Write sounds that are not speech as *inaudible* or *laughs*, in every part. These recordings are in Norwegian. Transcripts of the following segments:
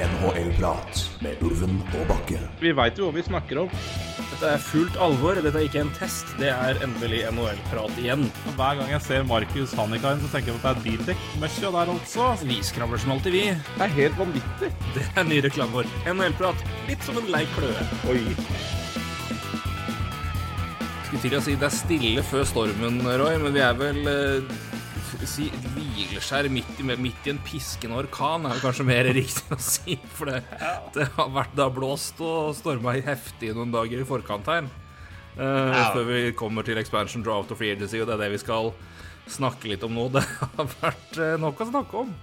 NHL-prat med Ulven og Bakke. Vi veit jo hva vi snakker om. Dette er fullt alvor. Dette er ikke en test. Det er endelig NHL-prat igjen. Hver gang jeg ser Markus Hannikainen, så tenker jeg at det er bildekk-møkkja der altså. Vi skravler som alltid, vi. Det er helt vanvittig. Det er ny reklame vår. NHL-prat. Litt som en lei kløe. Oi. Skulle til å si det er stille før stormen, Roy, men vi er vel eh, si hvileskjær midt i, midt i en piskende orkan, er kanskje mer *laughs* riktig å si. For det, det har vært da blåst og storma heftig noen dager i forkant her. Eh, Før vi kommer til expansion draft og free agency, og det er det vi skal snakke litt om nå. *laughs* Det har vært eh, nok å snakke om.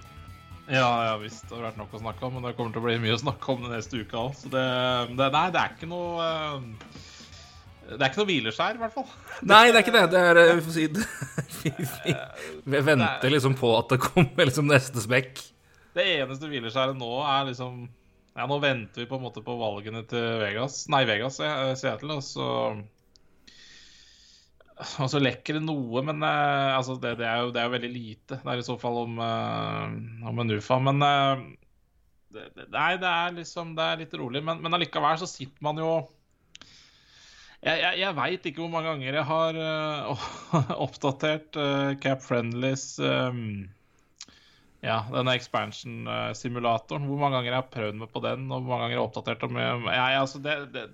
Ja, ja visst. Det har vært nok å snakke om, men det kommer til å bli mye å snakke om den neste uka òg. Så det, det Nei, det er ikke noe eh, Det er ikke noe hvileskjær, i hvert fall. *laughs* Nei, det er ikke det. Det er eh, vi får si det. *laughs* Vi, vi, vi venter liksom på at det kommer liksom neste smekk. Det eneste hvileskjæret nå er liksom Ja, nå venter vi på en måte på valgene til Vegas Nei, Vegas, eh, Seattle, og så og så lekker det noe, men eh, altså det, det, er jo, det, er jo, veldig lite. Det er i så fall om, eh, om en UFA. Men eh, det, nei, det er liksom Det er litt rolig. Men, men allikevel så sitter man jo Jeg, jeg, jeg veit ikke hvor mange ganger jeg har uh, *laughs* oppdatert uh, Cap Friendlys um, ja, denne expansion-simulatoren. Hvor mange ganger jeg har prøvd meg på den, og hvor mange ganger jeg har oppdatert dem. Ja, altså det, det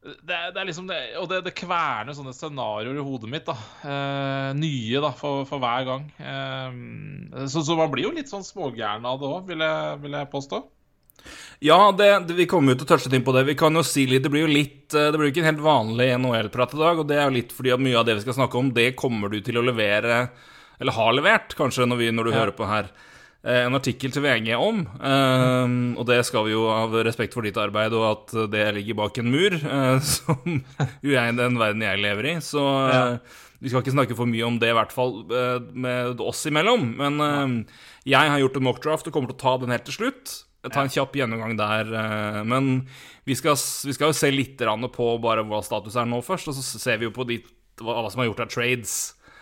det, det, er liksom det, Og det, kverner sånne scenarioer i hodet mitt. da eh, Nye da, for, for, hver gang. Eh, så, så, man blir jo litt sånn smågæren av det òg, vil, vil, jeg påstå. Ja, vi kommer jo til å touche inn på det. Vi kan jo si litt, Det blir jo litt eh, Det blir jo ikke en helt vanlig NHL-prat i dag. Og det er jo litt fordi at mye av det vi skal snakke om, det kommer du til å levere, eller har levert, kanskje, når, vi, når du ja. hører på her. Eh, en artikkel til VG om. Um, og det skal vi jo av respekt for ditt arbeid og at det ligger bak en mur, uh, *laughs* som jo er den verden jeg lever i. Så uh, ja. vi skal ikke snakke for mye om det, i hvert fall uh, med oss imellom. Men jeg har gjort en mockdraft og kommer til å ta den helt til slutt. Ta en kjapp gjennomgang der. men vi skal, vi skal, jo se litt på bare hva status er nå først, og så ser vi jo på de, hva, som har gjort av trades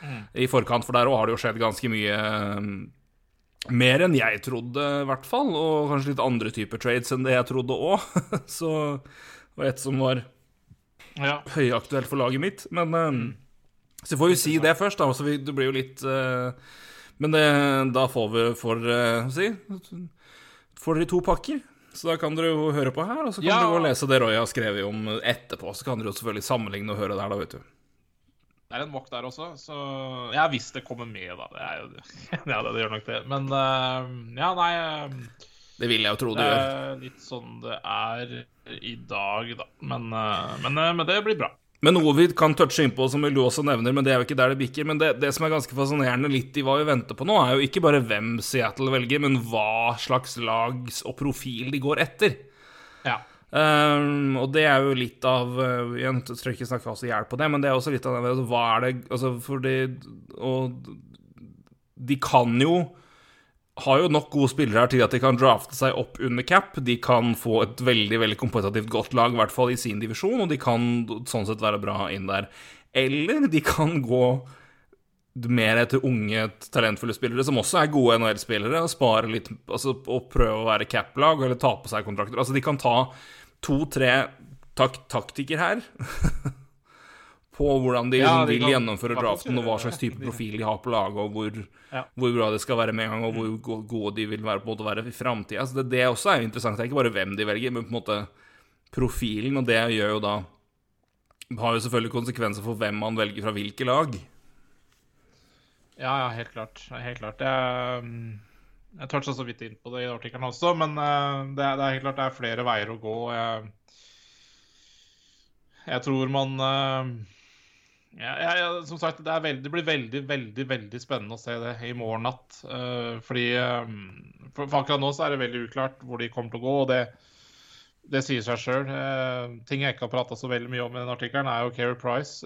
mm. i forkant, for der òg har det jo skjedd ganske mye mer enn jeg trodde, i hvert fall. Og kanskje litt andre typer trades enn det jeg trodde òg. *laughs* Så det var et som var ja. høyaktuelt for laget mitt. Men um, Så får vi si det først, da. Så vi, det blir jo litt Men det, da får vi for uh, si Får dere to pakker. Så da kan dere jo høre på her, og så kan ja. dere gå og lese det Roy har skrevet om etterpå. Så kan dere jo selvfølgelig sammenligne og høre der, da, vet du. Det er en mock der også, så Ja, hvis det kommer med, da. Det er jo, *laughs* ja, det, gjør nok det. Men uh, ja, nei uh, Det vil jeg jo tro det gjør. Litt sånn det er i dag, da. Men, uh, men, men, det blir bra. Men noe vi kan touche innpå, som du også nevner, men det er jo ikke der det bikker. Men det, det, som er ganske fascinerende litt i hva vi venter på nå, er jo ikke bare hvem Seattle velger, men hva slags lags og profil de går etter. Ja. Um, og det er jo litt av uh, Jeg tror ikke snakke oss i hjel på det, men det er også litt av det altså, Hva er det Altså, fordi Og de kan jo har jo nok gode spillere her til at de kan drafte seg opp under cap. De kan få et veldig veldig kompetitivt godt lag, i hvert fall i sin divisjon, og de kan sånn sett være bra inn der. Eller de kan gå mer etter unge, talentfulle spillere som også er gode NHL-spillere, og spare litt altså, og prøve å være cap-lag eller ta på seg kontrakter. Altså, de kan ta to-tre tak taktikker her *laughs* på hvordan de, ja, de vil gjennomføre draften, og hva slags type profil de har på laget, og hvor, ja. hvor, bra det skal være med en gang, og hvor gode de vil være på måte være i framtida. Altså, det, det også er jo interessant. Det er ikke bare hvem de velger, men på en måte profilen, og det gjør jo da har jo selvfølgelig konsekvenser for hvem man velger fra hvilke lag. Ja, ja, helt klart. Helt klart. Jeg, mm, jeg toucha så vidt inn på det i artikkelen også, men uh, det, det, er helt klart det er flere veier å gå. Jeg, jeg tror man uh, ja, ja, Som sagt, det, veldig, det, blir veldig, veldig veldig spennende å se det i morgen natt. Uh, fordi um, for, for, akkurat nå så er det veldig uklart hvor de kommer til å gå. og det det sier seg sjøl. ting jeg ikke har prata så veldig mye om i den artikkelen, er jo Keri Price.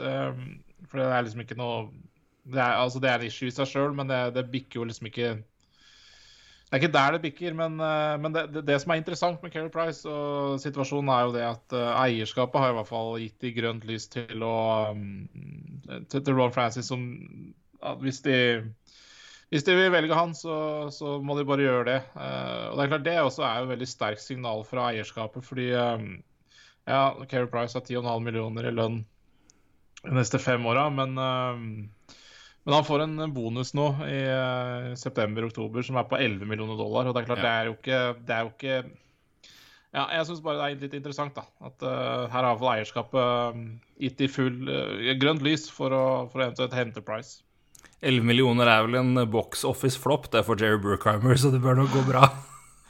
for det er liksom ikke noe det er, altså, det er en issue i seg sjøl, men det, det, bikker jo liksom ikke Det er ikke der det bikker, men, eh, men det, det, det, som er interessant med Keri Price og situasjonen, er jo det at uh, eierskapet har i hvert fall gitt de grønt lys til å um, til, til, Ron Francis som hvis de hvis de vil velge han, så, så, må de bare gjøre det. Uh, og Det er klart det også er jo veldig sterkt signal fra eierskapet, fordi ja, Keri Price har 10,5 millioner i lønn de neste fem åra, men, men han får en bonus nå i uh, september-oktober som er på 11 millioner dollar. Og det er klart, ja. det er jo ikke, det er jo ikke ja, jeg syns bare det er litt interessant, da. At uh, her har vel eierskapet um, gitt i full uh, grønt lys for å, for å eventuelt hente Price. 11 millioner er vel en box office-flopp, det er for Jerry Burkheimer, så det bør nok gå bra.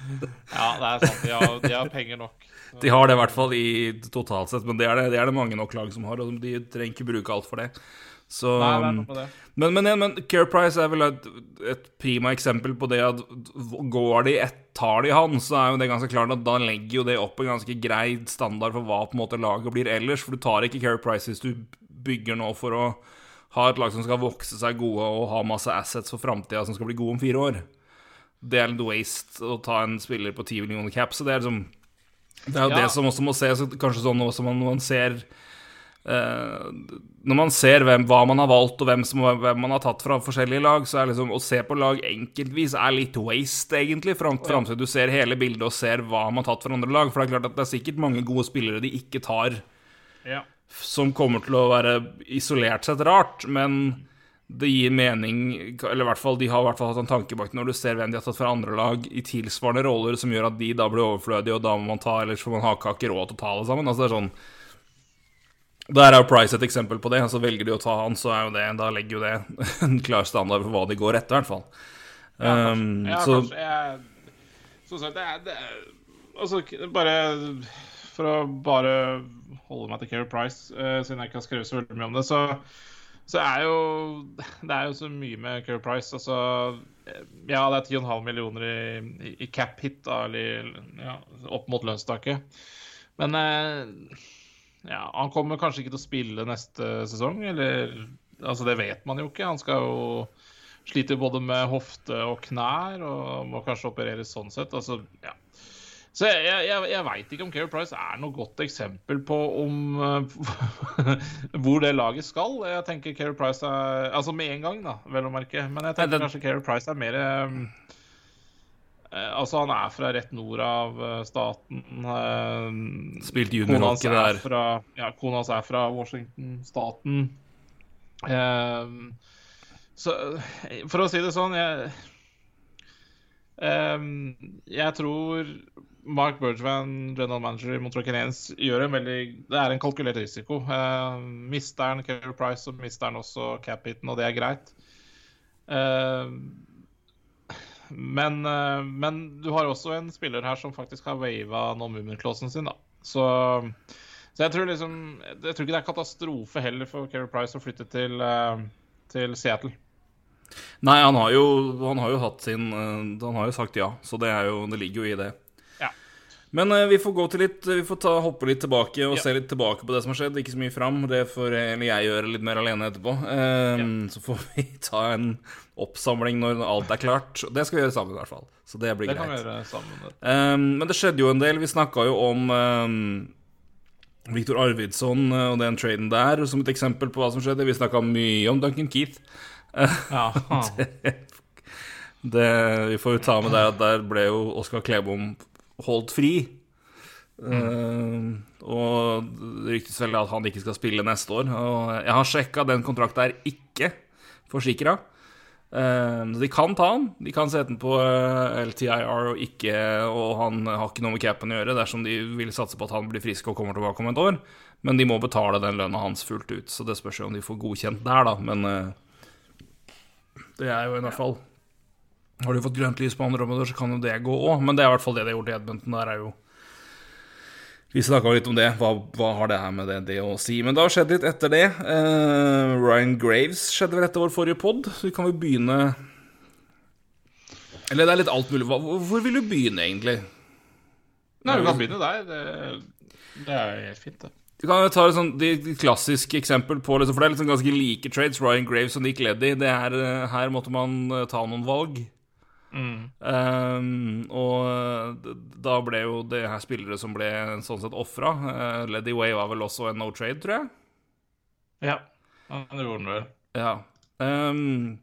*laughs* ja, det er sant. De har, de har penger nok. De har det i hvert fall i totalt sett, men det er det, det, er det mange nok lag som har, og de trenger ikke bruke alt for det. Så, Nei, det er. Men, men, men Care Price er vel et, et, prima eksempel på det at går de et tar de han, så er jo det ganske klart at da legger jo det opp en ganske grei standard for hva på en måte laget blir ellers. For du tar ikke Care Price hvis du bygger nå for å ha et lag som skal vokse seg gode og ha masse assets for framtida som skal bli gode om fire år. Det er litt waste å ta en spiller på 10 millioner cap, så det er liksom Det er jo ja. det som også må ses, kanskje sånn også man, man ser Når man ser hvem, hva man har valgt, og hvem, som, hvem, man har tatt fra forskjellige lag, så er liksom å se på lag enkeltvis er litt waste, egentlig, fram, til du ser hele bildet og ser hva man har tatt fra andre lag. For det er klart at det er sikkert mange gode spillere de ikke tar. Ja som kommer til å være isolert sett rart, men det gir mening Eller i hvert fall, de har i hvert fall hatt en tanke bak når du ser hvem de har tatt fra andre lag i tilsvarende roller, som gjør at de da blir overflødige, og da må man ta Ellers får man ha ikke råd til å ta det sammen. Altså det er sånn Der er jo Price et eksempel på det. Altså Velger de å ta han, så er jo det Da legger jo det *laughs* en klar standard for hva de går etter, i hvert fall. Ja, kanskje. Um, ja, så, kanskje. Jeg, sånn sagt, det er, det er Altså, bare For å bare holde meg til Keri Price, uh, siden jeg ikke har skrevet så veldig mye om det, så, så er jo Det er jo så mye med Keri Price. Altså Ja, det er 10,5 millioner i, i, cap hit, da, eller ja, opp mot lønnstaket. Men uh, ja, han kommer kanskje ikke til å spille neste sesong, eller Altså, det vet man jo ikke. Han skal jo slite både med hofte og knær og må kanskje opereres sånn sett. Altså, ja. Så jeg, jeg, jeg veit ikke om Keri Price er noe godt eksempel på om uh, *laughs* hvor det laget skal. Jeg tenker Keri Price er Altså med en gang, da, vel å merke. Men jeg tenker kanskje Keri Price er mer um, Altså, han er fra rett nord av uh, staten. Spilt juniorhockey der. Fra, ja, kona hans er fra Washington-staten. så for å si det sånn jeg, jeg tror Mark Bergevin, general manager i Montreal Canadiens, gjør en veldig Det er en kalkulert risiko. Uh, mister han Kerry Price, så mister han også cap-hiten, og det er greit. Uh, men, uh, men, du har også en spiller her som faktisk har wava non-movement-klåsen sin, da. Så, så, jeg tror liksom Jeg tror ikke det er katastrofe heller for Keri Price å flytte til, til Seattle. Nei, han har, jo, han har jo hatt sin Han har jo sagt ja, så det, jo, det ligger jo i det. Men uh, vi får gå til litt Vi får ta, hoppe litt tilbake og ja. se litt tilbake på det som har skjedd. Ikke så mye fram. Det får eller jeg gjøre litt mer alene etterpå. Um, ja. Så får *laughs* vi ta en oppsamling når alt er klart. Det skal vi gjøre sammen, i hvert fall. Så det blir det greit. Kan vi gjøre sammen. Um, men det skjedde jo en del. Vi snakka jo om um, Viktor Arvidsson og den traden der som et eksempel på hva som skjedde. Vi snakka mye om Duncan Keith. Ja. *laughs* det, det, vi får jo ta med der at der ble jo Oskar Klebom holdt fri. Mm. Uh, og det ryktes vel at han ikke skal spille neste år. Og jeg har sjekka, den kontrakten er ikke forsikra. Uh, de kan ta han. De kan sette den på uh, eh, LTIR og ikke Og han har ikke noe med capen å gjøre dersom de vil satse på at han blir frisk og kommer tilbake om et år. Men de må betale den lønna hans fullt ut, så det spørs jo om de får godkjent der, da. Men det er jo i hvert fall har du fått grønt lys på andre områder, så kan jo det gå òg. Men det er i hvert fall det de har gjort i Edmonton. Der er jo Vi snakka litt om det. Hva, hva, har det her med det, det, å si? Men det har skjedd litt etter det. Uh, Ryan Graves skjedde vel etter vår forrige pod, så vi kan jo begynne Eller det er litt alt mulig. Hvor vil du begynne, egentlig? Nei, vi kan begynne der. Det, det er helt fint, det. Du kan ta et sånt, de, klassiske eksempel på liksom, For det er liksom ganske like trades. Ryan Graves og Nick Leddy. Det er, eh, her måtte man eh, ta noen valg. Mm. Um, og da ble jo det her spillere som ble sånn sett ofra. Uh, Leddy Way var vel også en no trade, tror jeg. Ja, han gjorde den vel. Ja. Um,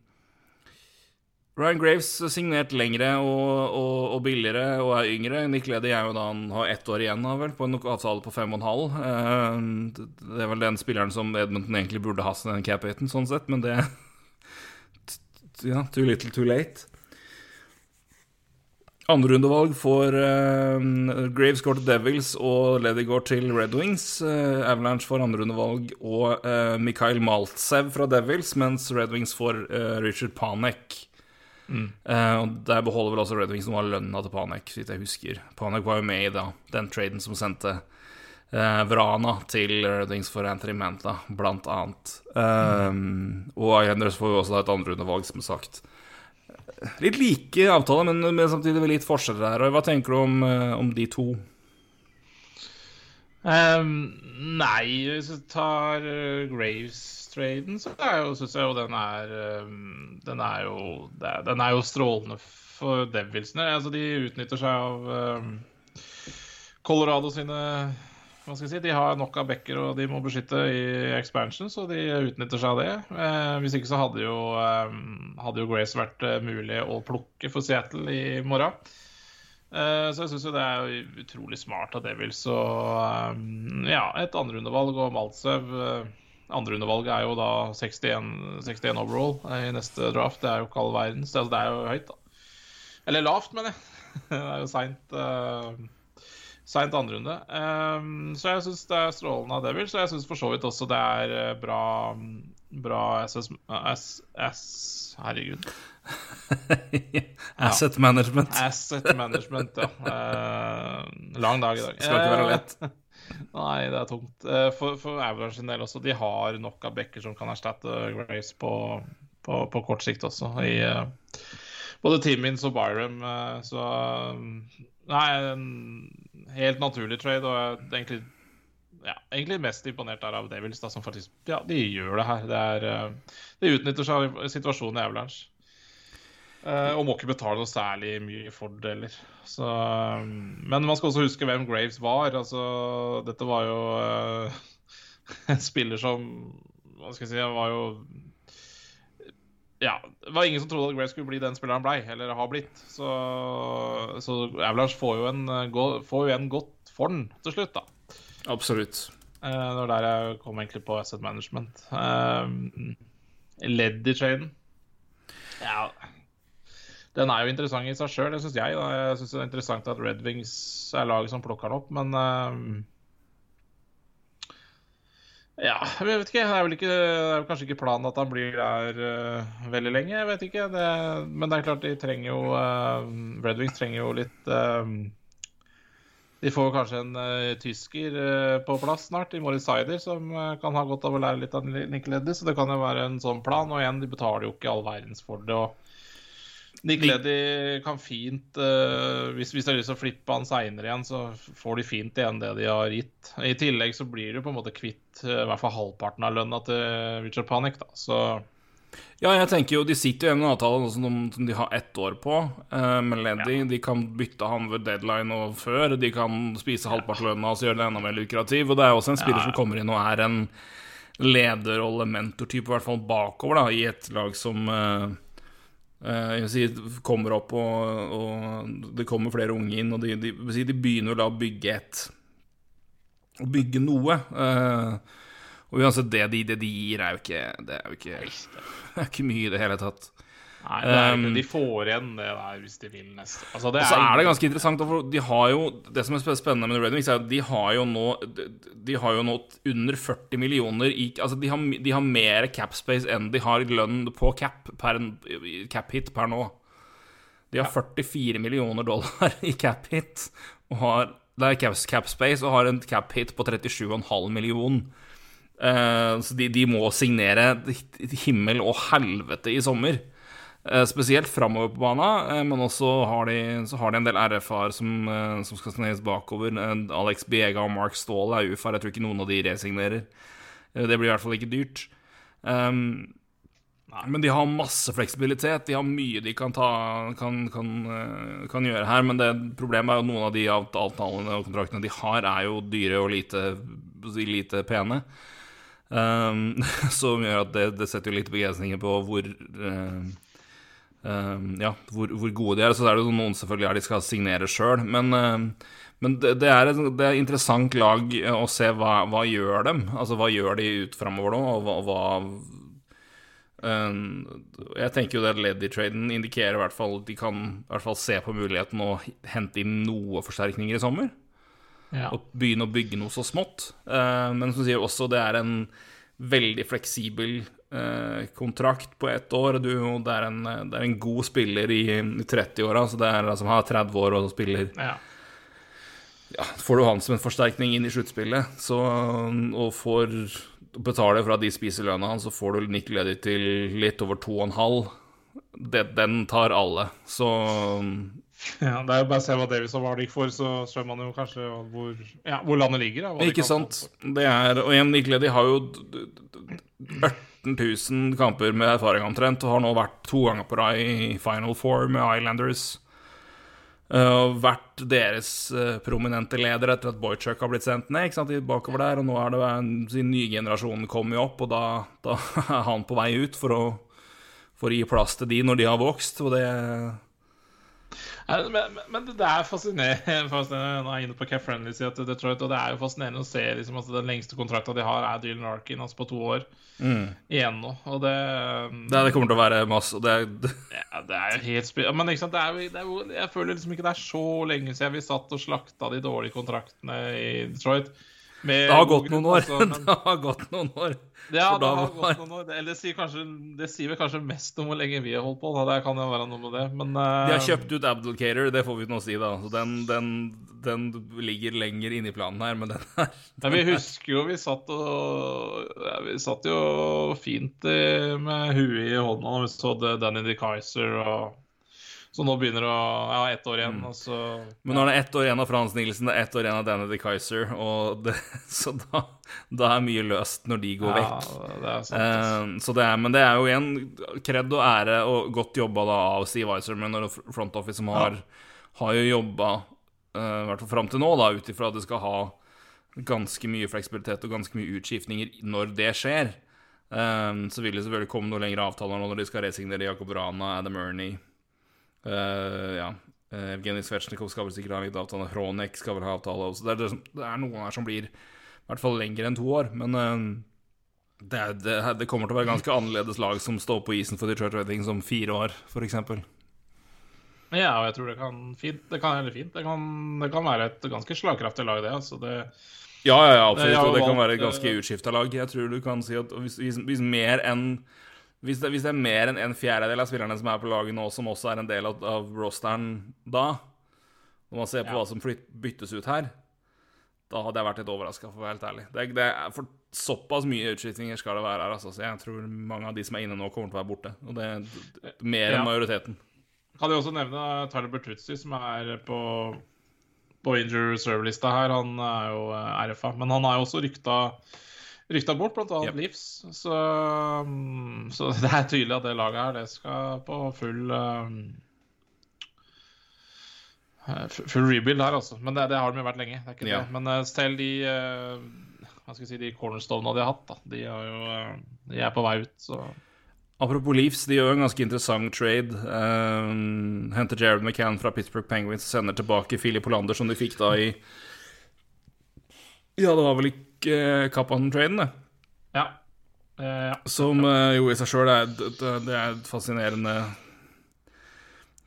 Ryan Graves signert lengre og, og, og, billigere og er yngre. Nick Leddy er jo da han har ett år igjen vel, på en avtale på fem og en halv. Uh, det er vel den spilleren som Edmonton egentlig burde ha den cap-haten, sånn sett, men det *laughs* Ja, too little, too late. Andrerundevalg får uh, Graves går til Devils og Lady går til Red Wings. Uh, Avalanche får andrerundevalg og uh, Mikhail Maltsev fra Devils, mens Red Wings får uh, Richard Panek Mm. Og Der beholder vel også Red Wings noe av lønna til Panek, hvis jeg husker. Panek var jo med i da, den traden som sendte Vrana til Red Wings for Anthony Manta, blant annet. Um, mm. Og Islanders får jo også da et andrerundevalg, som sagt. Litt like avtaler, men, men samtidig litt forskjeller. Og hva tenker du om, om de to? Um, nei, hvis du tar uh, Graves traden, så syns jeg jo den er um, Den er jo, den er jo strålende for Devilsene. Altså, de utnytter seg av um, Colorado sine hva skal jeg si, De har nok av backer og de må beskytte i expansion, så de utnytter seg av det. Eh, hvis ikke så hadde jo, eh, hadde jo Grace vært uh, mulig å plukke for Seattle i morgen. Eh, så jeg syns jo det er utrolig smart av Devils. Så um, ja, et andrerundevalg og Maltsev uh, Andrerundevalget er jo da 61, 61, overall i neste draft. Det er jo ikke all verdens. Altså, det er jo høyt, da. Eller lavt, mener jeg. *laughs* det er jo seint uh, andre runde. Um, så jeg syns det er strålende av Devil. Så jeg syns for så vidt også det er eh, bra, bra SS, SS Herregud. Asset *laughs* management. Asset management, ja. Uh, lang dag i dag. Skal ikke være lett. *laughs* Nei, det er tungt. Uh, for, for Avalanche sin del også, de har nok av bekker som kan erstatte Grace på, på, på kort sikt også. I uh, både Timmins og Byram. Så Nei, en helt naturlig trade, og egentlig, ja, egentlig mest imponert av Devils, da, som faktisk Ja, de gjør det her. Det er, uh, de utnytter seg av situasjonen i Avalanche. Uh, og må ikke betale noe særlig mye fordeler. Så, um, men man skal også huske hvem Graves var. Altså, dette var jo *laughs* en spiller som Hva skal jeg si var jo Ja, det var ingen som trodde at Gray skulle bli den spilleren han blei, eller har blitt. Så, så Avalanche får jo, en, får jo en godt for den til slutt, da. Absolutt. Uh, det var der jeg kom egentlig på asset management. Uh, ledd i traden. Ja den er jo interessant i seg sjøl, det syns jeg. Da. Jeg syns det er interessant at Red Wings er laget som plukker den opp, men Ja, jeg vet ikke. Det er vel ikke, det er kanskje ikke planen at han blir der uh, veldig lenge. Jeg vet ikke. Det, men det er klart, de trenger jo uh, Red Wings trenger jo litt de får kanskje en uh, tysker uh, på plass snart, i Morris Sider, som uh, kan ha godt av å lære litt av Nick Leddy. Så det kan jo være en sånn plan. Og igjen, de betaler jo ikke all verdens for det. og Nick Leddy kan fint uh, hvis, hvis de har lyst til å flippe han seinere igjen, så får de fint igjen det de har gitt. I tillegg så blir du på en måte kvitt uh, i hvert fall halvparten av lønna til Richard Panic, da. Så ja, jeg tenker jo De sitter jo i en avtale som, som, de har ett år på uh, med Leddy. Ja. De kan bytte han ved deadline og før. De kan spise halvparten av lønna og gjøre det enda mer lukrativ. Og det er også en spiller ja. som kommer inn og er en lederrolle, mentortype, i hvert fall bakover, da, i et lag som uh, si, kommer opp, og, og, det kommer flere unge inn, og de, de, de begynner å bygge et Å bygge noe. Uh, og uansett, det de, det de gir, er jo ikke Det er jo ikke, *laughs* er ikke mye i det hele tatt. Nei, er, um, de får igjen det der hvis de vil neste. Altså, og så er, det ganske interessant, for de har jo Det som er spennende med Red Wings, er at de har jo nå De har jo nå under 40 millioner i Altså, de har, de har mer capspace enn de har lønn på cap per cap hit per nå. De har ja. 44 millioner dollar *laughs* i cap hit og har Det er cap, cap space og har en cap hit på 37,5 millioner. Uh, så de, de må signere himmel og helvete i sommer. Eh, spesielt framover på banen, eh, men også har de, har de en del RFR som, eh, som skal snes bakover. Alex Biega og Mark Ståhl er ufar. Jeg tror ikke noen av de resignerer. Det blir i hvert fall ikke dyrt. Um, men de har masse fleksibilitet. De har mye de kan, ta, kan, kan, kan gjøre her. Men det, problemet er jo noen av de avtalene og kontraktene de har, er jo dyre og lite, lite pene. Um, *laughs* som gjør at det, det setter jo litt begrensninger på hvor uh, ja, hvor, hvor, gode de er. Så er det noen selvfølgelig er de skal signere sjøl. Men, uh, men det, det, er et, det, er et, interessant lag å se hva, hva gjør dem. Altså hva gjør de ut framover nå, og hva, hva um, Jeg tenker jo det Leddy-traden indikerer i hvert fall de kan i hvert fall se på muligheten å hente inn noe forsterkninger i sommer. Ja. Og begynne å bygge noe så smått. Uh, men som sier også, det er en veldig fleksibel eh, kontrakt på ett år. Du, det, er en, det, er en, god spiller i, i 30-åra, så det er altså har 30 år og spiller ja. ja. Får du han som en forsterkning inn i sluttspillet, og får betale for at de spiser lønna hans, så får du Nick Leddy til litt over 2,5. Den tar alle. Så *laughs* ja, Det er jo bare å se hva Davis og Vardik får, så skjønner man jo kanskje hvor, ja, hvor landet ligger. Da, Ikke sant. Det er, og igjen, Nick Leddy har jo 18 000 kamper med erfaring omtrent, og har nå vært to ganger på rad i Final Four med Islanders. Uh, vært deres uh, prominente leder etter at Boychuk har blitt sendt ned ikke sant, bakover der. Og nå er det en, sin nye generasjon kommer jo opp, og da, da, *laughs* er han på vei ut for å, for å gi plass til de når de har vokst. Og det men, men, det er fascinerende, *laughs* fascinerende Nå er jeg inne på Cap Friendly sier til Detroit, og det er jo fascinerende å se liksom, at den lengste kontrakta de har, er Dylan Arkin, altså på to år mm. igjen nå. Og det, det, det kommer til å være masse det, *laughs* ja, det er jo helt sp Men sant, det er, det er, jeg føler liksom ikke det er så lenge siden vi satt og slakta de dårlige kontraktene i Detroit. Det har gått noen år. Altså, men... *laughs* det har gått noen år. Ja, det har gått noen år. Eller det sier, kanskje, det sier vel kanskje mest om hvor lenge vi har holdt på. Da. Det kan jo være noe med det, men uh... De har kjøpt ut Abdulcater, det får vi nå si, da. Så den, den, den ligger lenger inne i planen her, men den er ja, Vi husker jo vi satt og ja, Vi satt jo fint med huet i hånda når vi så Danny De Kaiser og så nå begynner det å Ja, ett år igjen, mm. så Men nå er det ett år igjen av Frans Nielsen, det er ett år igjen av Danny de Kaiser, det, *laughs* så da, da, er mye løst når de går ja, vekk. Det sant, så det er, men det er jo igjen kred og ære og godt jobba da av Steve Iserman og Front Office, som har, ja. har jo jobba, eh, i hvert fall fram til nå, da, ut ifra at de skal ha ganske mye fleksibilitet og ganske mye utskiftninger når det skjer. Um, så vil det selvfølgelig komme noen lengre avtaler nå når de skal resignere Jacob Rana, Adam Ernie Uh, ja. Uh, Evgenij Svetsjnikov skal vel sikkert ha en avtale. Hronek skal vel ha avtale også. Det er, det, det er noen her som blir i hvert fall lenger enn to år. Men uh, det, det, kommer til å være ganske annerledes lag som står på isen for Detroit Red Wings om fire år, f.eks. Ja, og jeg tror det kan fint. Det kan eller fint. Det kan, det kan være et ganske slagkraftig lag, det. Altså det ja, ja, ja, absolutt. Og det kan være et ganske utskifta lag. Jeg tror du kan si at hvis, hvis mer enn hvis det, hvis det, er mer enn en fjerdedel av spillerne som er på laget nå, som også er en del av, av rosteren da, når man ser på ja. hva som flytt, byttes ut her, da hadde jeg vært litt overraska, for å være helt ærlig. Det, det er for Såpass mye utskiftninger skal det være her, altså. Så jeg tror mange av de som er inne nå, kommer til å være borte. Og det er mer enn majoriteten. Kan jeg også nevne Tyler Bertuzzi, som er på, på injury reserve-lista her. Han er jo eh, RFA, men han er jo også rykta rykta bort, bl.a. Yep. Livs. Så, um, så, *laughs* det er tydelig at det laget her, det skal på full um, Full rebuild her, altså. Men det, det har de jo vært lenge. ja. Men uh, selv de uh, hva skal jeg si, de cornerstonene de har hatt, da, de jo de er på vei ut, så Apropos Leafs, de gjør en ganske interessant trade. Um, henter Jared McCann fra Pittsburgh Penguins og sender tilbake Philip Hollander, som de fikk da i Ja, det var vel ikke Kappan-traden, det. Ja. Eh, ja. Som eh, jo i seg sjøl er, det, det er fascinerende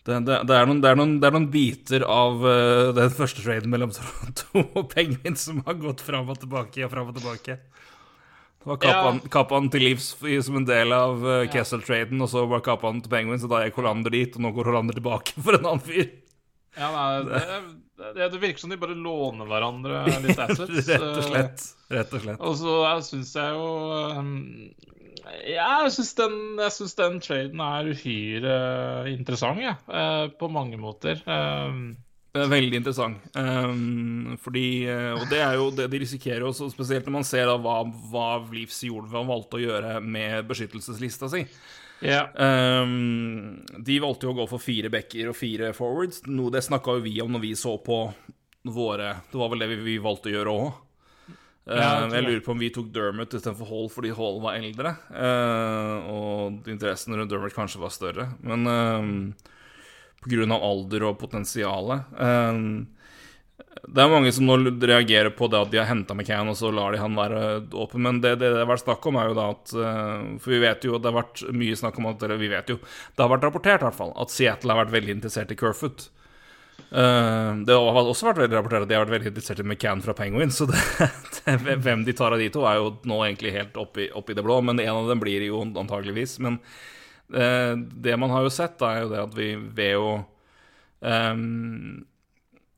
det, det, det, er noen, det, er noen, det, er noen, biter av uh, den første traden mellom *laughs* Toronto og Penguins som har gått fram og tilbake og fram og tilbake. Det var Kappan, ja. Kappan til livs som en del av uh, Kessel-traden, og så var Kappan til Penguins, så da gikk Hollander dit, og nå går Hollander tilbake *laughs* for en annen fyr. Ja, nei, det, det, virker som de bare låner hverandre litt *laughs* assets. Rett og slett. Rett og slett. Og så syns jeg jo um, jeg syns den, den, traden er uhyre interessant, ja, uh, på mange måter. Det er veldig interessant. Um, fordi uh, Og det er jo det de risikerer også, spesielt når man ser da hva, hva Leafs gjorde, hva han valgte å gjøre med beskyttelseslista si. Yeah. Um, de valgte jo å gå for fire backer og fire forwards. Noe det snakka jo vi om når vi så på våre Det var vel det vi, valgte å gjøre òg. Ja, jeg jeg lurer på om vi tok Dermot istedenfor Hall fordi Hall var eldre. eh, og interessen rundt Dermot kanskje var større. Men eh, på grunn av alder og potensialet. Det er mange som nå reagerer på det at de har henta McCann, og så lar de han være åpen. Men det det, har vært snakk om, er jo da at eh, For vi vet jo, det har vært mye snakk om at Eller vi vet jo, det har vært rapportert i hvert fall, at Seattle har vært veldig interessert i Kerfoot. Eh, det har også vært veldig rapportert at de har vært veldig interessert i McCann fra Penguins, så *laughs* det, det, hvem de tar av de to, er jo nå egentlig helt oppi, oppi det blå. Men en av dem blir jo antageligvis. Men eh, det man har jo sett, da, er jo det at vi ved å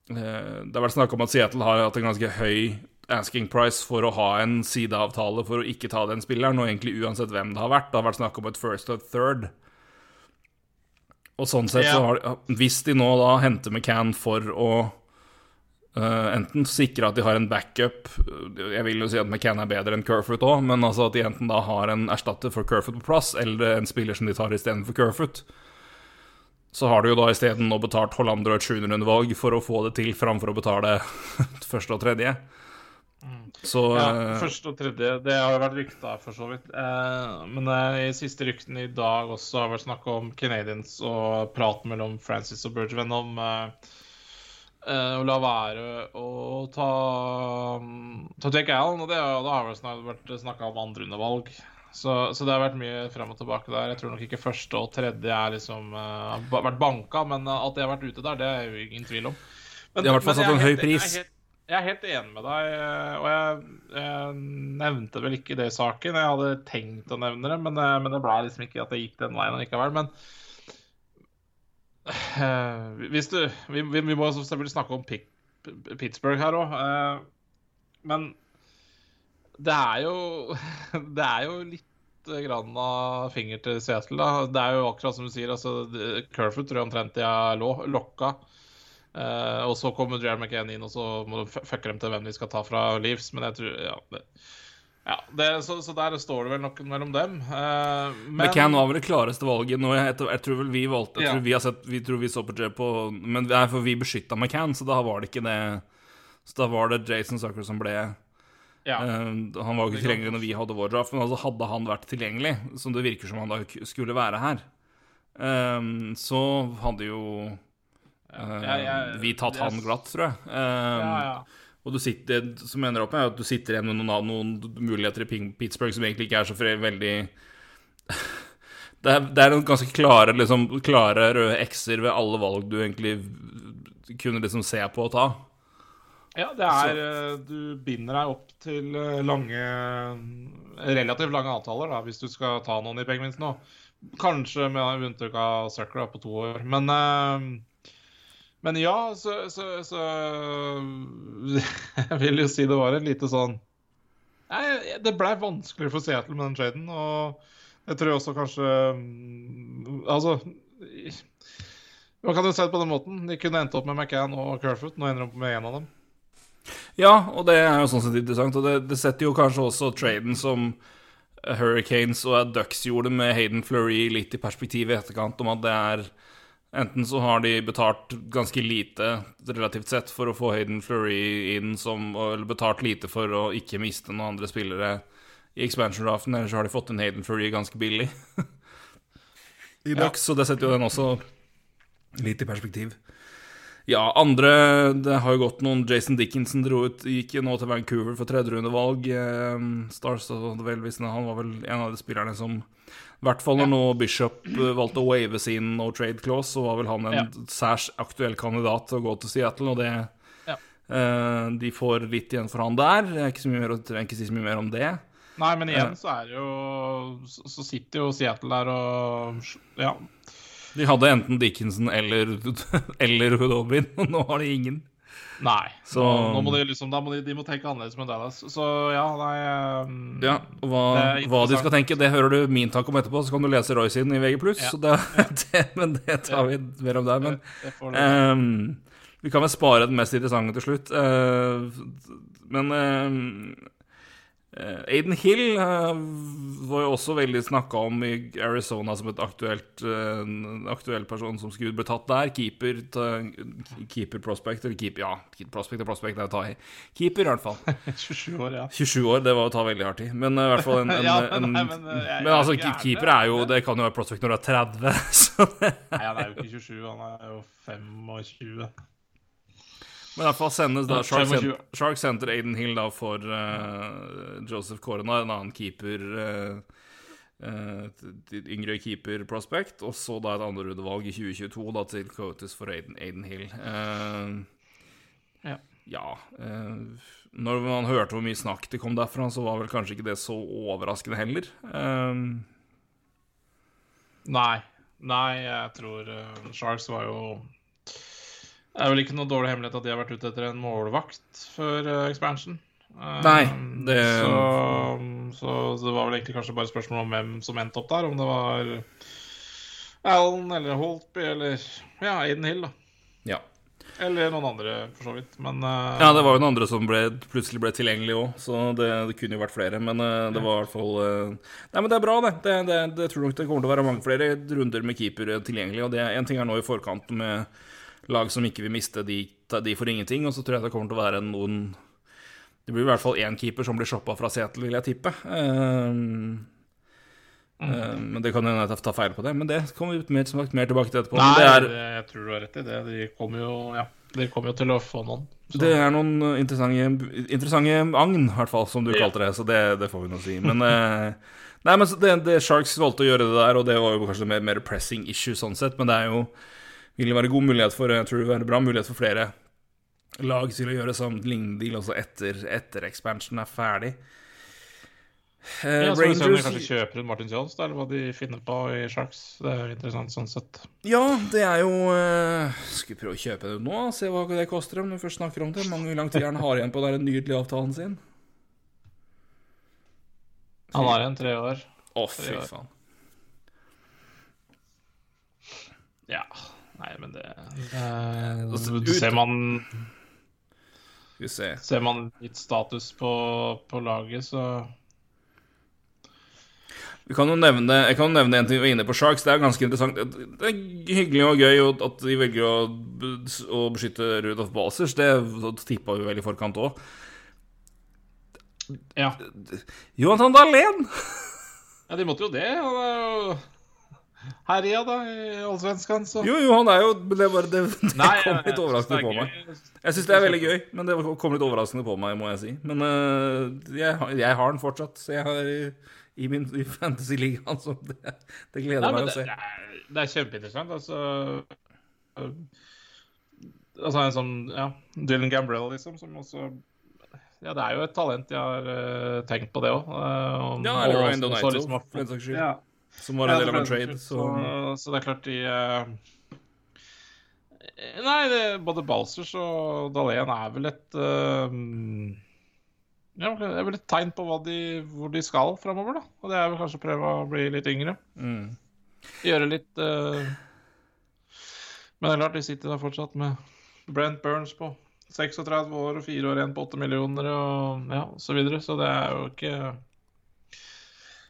Det har vært snakk om at Seattle har hatt en ganske høy asking price for å ha en sideavtale for å ikke ta den spilleren, og egentlig uansett hvem det har vært. Det har vært snakk om et first og et third. Og sånn sett så har de Hvis de nå da henter McCann for å uh, enten sikre at de har en backup Jeg vil jo si at McCann er bedre enn Kerfoot òg, men altså at de enten da har en erstatter for Kerfoot på plass, eller en spiller som de tar istedenfor Kerfoot. Så har du jo da isteden nå betalt Hollander og et 700-rundevalg for å få det til, framfor å betale *laughs* første og tredje. Så Ja, eh, første og tredje, det har jo vært rykta for så vidt. Eh, men eh, i siste ryktene i dag også har vært snakk om Canadians og praten mellom Francis og Bergevin om eh, å la være å ta, ta Jake Allen. Og det, da har det snak- vært snakka om andrerundevalg. Så, så det har vært mye frem og tilbake der. Jeg tror nok ikke første og tredje er liksom uh, har ba- vært banka, men at de har vært ute der, det er jo ingen tvil om. Men, De har i hvert fall satt en høy pris. Jeg er helt, jeg er helt enig med deg, eh, og jeg, jeg nevnte vel ikke det i saken. Jeg hadde tenkt å nevne det, men, eh, men det ble liksom ikke at det gikk den veien likevel. Men uh, hvis du Vi, vi, vi må selvfølgelig snakke om Pittsburgh her òg. men det er jo *laughs* Det er jo litt grann av finger til Seattle. da. Det er jo akkurat som du sier. altså Kerfoot tror jeg omtrent de har lo- lokka. Eh, og så kommer Jared McCann inn, og så må de fucke dem til hvem de skal ta fra Leaves. Men jeg tror Ja, det, ja det, så, så der står det vel noe mellom dem. Eh, men McCann var vel det klareste valget. Nå, jeg, jeg tror vel vi valgte Jeg Ja. tror vi har sett Vi tror vi så på Jay på Men for vi beskytta McCann, så da var det ikke det Så da var det Jason Sucker som ble ja. Uh, Han var jo ikke tilgjengelig når vi hadde vår draft, men altså hadde han vært tilgjengelig, som det virker som han da skulle være her, uh, så hadde jo ja, Jeg- jeg- vi tatt jeg- han glatt, tror jeg. Eh, ja, ja. og du sitter, som ender opp med, er at du sitter igjen med noen, noen muligheter i Pittsburgh som egentlig ikke er så veldig *laughs* Det er, det er noen ganske klare, liksom, klare røde x-er ved alle valg du egentlig kunne liksom se på å ta. Ja, det er eh, Du binder deg opp til eh, lange Relativt lange avtaler, da, hvis du skal ta noen i Penguins nå. Kanskje med unntak av Sucker på to år. Men eh, Men ja, så, så, så *laughs* Jeg vil jo si det var en lite sånn Nei, det blei vanskelig for Seattle med den traden, og jeg tror også kanskje mm, Altså Man kan jo se det på den måten. De kunne endt opp med McCann og Kerfoot. Nå ender de opp med én av dem. Ja, og det er jo sånn sett interessant. Og det, det setter jo kanskje også traden som Hurricanes og Ducks gjorde med Hayden Fleury litt i perspektiv i etterkant, om at det er Enten så har de betalt ganske lite relativt sett for å få Hayden Fleury inn, som, eller betalt lite for å ikke miste noen andre spillere i expansion-draften, eller så har de fått inn Hayden Fleury ganske billig *laughs* i Ducks, så det setter jo den også litt i perspektiv. Ja, andre Det har jo gått noen Jason Dickinson dro ut, gikk jo nå til Vancouver for tredjerundevalg. Eh, Stars og velvisende, Han var vel en av de spillerne som I hvert fall når nå Bishop eh, valgte å wave sin no trade clause, så var vel han en Ja. særs aktuell kandidat til å gå til Seattle, og det Ja. eh, De får litt igjen for han der. Jeg er ikke si så mye mer om det. Nei, men igjen så er det jo Så, så sitter jo Seattle der og Ja. De hadde enten Dickinson eller, *laughs* eller Hudobin, og nå har de ingen. Nei. Så- Nå, nå må de liksom må de, de må tenke annerledes med Dallas. Så ja, nei um, Ja, hva, hva de skal tenke, det hører du min takk om etterpå. Så kan du lese Roy sin i VG+. Ja. Så det, *laughs* det, men det tar vi mer om der. Men det ehm, vi kan vel spare den mest interessante til slutt. Uh, men Eh, Aiden Hill eh, var jo også veldig snakka om i Arizona som et aktuelt uh, aktuell person som skulle bli tatt der. Keeper, keeper prospect, eller keep, Ja, prospect og prospect er å ta i. Keeper, i hvert fall. *laughs* 27 år, ja. 27 år, det var å ta veldig hardt i. Men i hvert fall en, *laughs* en, Ja, men, nei, men, jeg- jeg Men altså, er keeper er jo Det kan jo være prospect når du er 30, *laughs* så det Nei, han er jo ikke 27, han er jo 25. Men fall sendes da Shark, Sharks, 25. sen- Sharks sender Aiden Hill da for uh, Joseph Corona, en annen keeper uh, Yngre keeper prospect, og så da et andrerundevalg i 2022 da til Coates for Aiden, Aiden Hill. Ja. ja Når man hørte hvor mye snakk det kom derfra, så var vel kanskje ikke det så overraskende heller. Nei. Nei, jeg tror Sharks var jo Det er vel ikke noe dårlig hemmelighet at de har vært ute etter en målvakt før eh, expansion. Nei, det- så, så det var vel egentlig kanskje bare spørsmål om hvem som endte opp der. Om det var Allen eller Holtby eller ja, Aiden Hill, da. ja. Eller noen andre, for så vidt. Men uh... Ja, det var jo noen andre som ble, plutselig ble tilgjengelig òg, så det, det kunne jo vært flere. Men uh, det var i hvert fall uh... Nei, men det er bra, det. Det, det. det tror nok det kommer til å være mange flere runder med keeper tilgjengelig. Og det en ting er nå i forkant med lag som ikke vil miste de, de for ingenting, og så tror jeg det kommer til å være noen Det blir i hvert fall én keeper som blir shoppa fra Seattle, vil jeg tippe. Eh, Mm. men det kan hende jeg tar feil på det. Men det kommer vi mer, som sagt, mer tilbake til etterpå. Nei, det er, jeg tror du har rett i det. De kommer jo, ja, de kommer jo til å få noen. Så. Det er noen interessante, interessante agn, i hvert fall, som du Ja. kalte det. Så det, det får vi nå si. Men, eh, nei, men det, det Sharks valgte å gjøre det der, og det var jo kanskje mer, mer pressing issue sånn sett, men det er jo vil det være god mulighet for Jeg tror det vil være bra mulighet for flere lag til å gjøre sånn lignende deal også etter, etter expansion er ferdig. Uh, Ja, så om de Rangers kanskje kjøper ut Martin Jones, eller hva de finner på i Sharks. Det er jo interessant sånn sett. Ja, det er jo uh, vi prøve å kjøpe det nå? Se hva det koster om du først snakker om det. Mange lang tid han har igjen på den nydelige avtalen sin. Han har igjen tre år. Å, fy faen. Ja. Nei, men det, Altså, det ut- Ser man Skal vi se. Ser man litt status på, på laget, så Vi kan jo nevne, jeg kan jo nevne en ting vi var inne på Sharks. Det er ganske interessant. Det er hyggelig og gøy at de velger å, å beskytte Rudolf Balsers. Det tippa vi vel i forkant òg. Ja. Jonathan Dahlén! ja, de måtte jo det. Han er jo herja, da, i Allsvenskan, så Jo, jo, han er jo Det, var, det, det Nei, kom litt overraskende på meg. Jeg syns det er veldig gøy, men det kom litt overraskende på meg, må jeg si. Men uh, jeg, har- jeg har den fortsatt, så jeg har i min i fantasy-liga, så det, det gleder Nei, meg å se. det, er, det er kjempeinteressant. Altså Altså en sånn, ja, Dylan Gambrell, liksom, som også Ja, det er jo et talent jeg har uh, tenkt på, det òg. Ja, eller Ryan Donato, liksom, for den saks skyld. Som var en del av en trade. Så. Så, det er klart de eh, Nei, det, både Balsers og Dahlén er vel et eh, ja, det er vel et tegn på de, hvor de skal framover, da. Og det er vel kanskje å prøve å bli litt yngre. Mm. Gjøre litt uh... Men det er klart, de sitter da fortsatt med Brent Burns på 36 år og 4 år igjen på 8 millioner og ja, så videre. Så det er jo ikke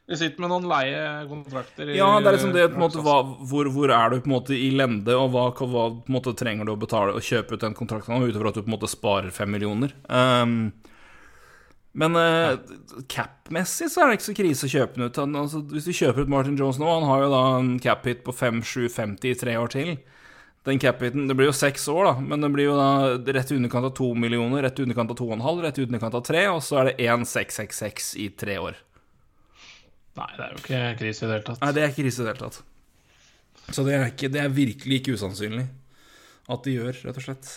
De sitter med noen leie kontrakter. i- Ja, det er liksom det på en måte, hva, hvor, hvor er du på en måte i lende, og hva, hva måte, trenger du å betale og kjøpe ut den kontrakten utover at du på en måte sparer fem millioner. Um, men uh, cap-messig så er det ikke så krise å kjøpe den ut. Han, altså, hvis du kjøper ut Martin Jones nå, han har jo da en cap-hit på 5-7-50 i tre år til. Den cap-hiten, Det blir jo seks år, da, men det blir jo da rett i underkant av to millioner, rett i underkant av to og en halv, rett i underkant av tre, og så er det 1-666 i tre år. Nei, det er jo ikke krise i det hele tatt. Nei, det er ikke krise i det hele tatt. Så det er, ikke, det er virkelig ikke usannsynlig at de gjør, rett og slett.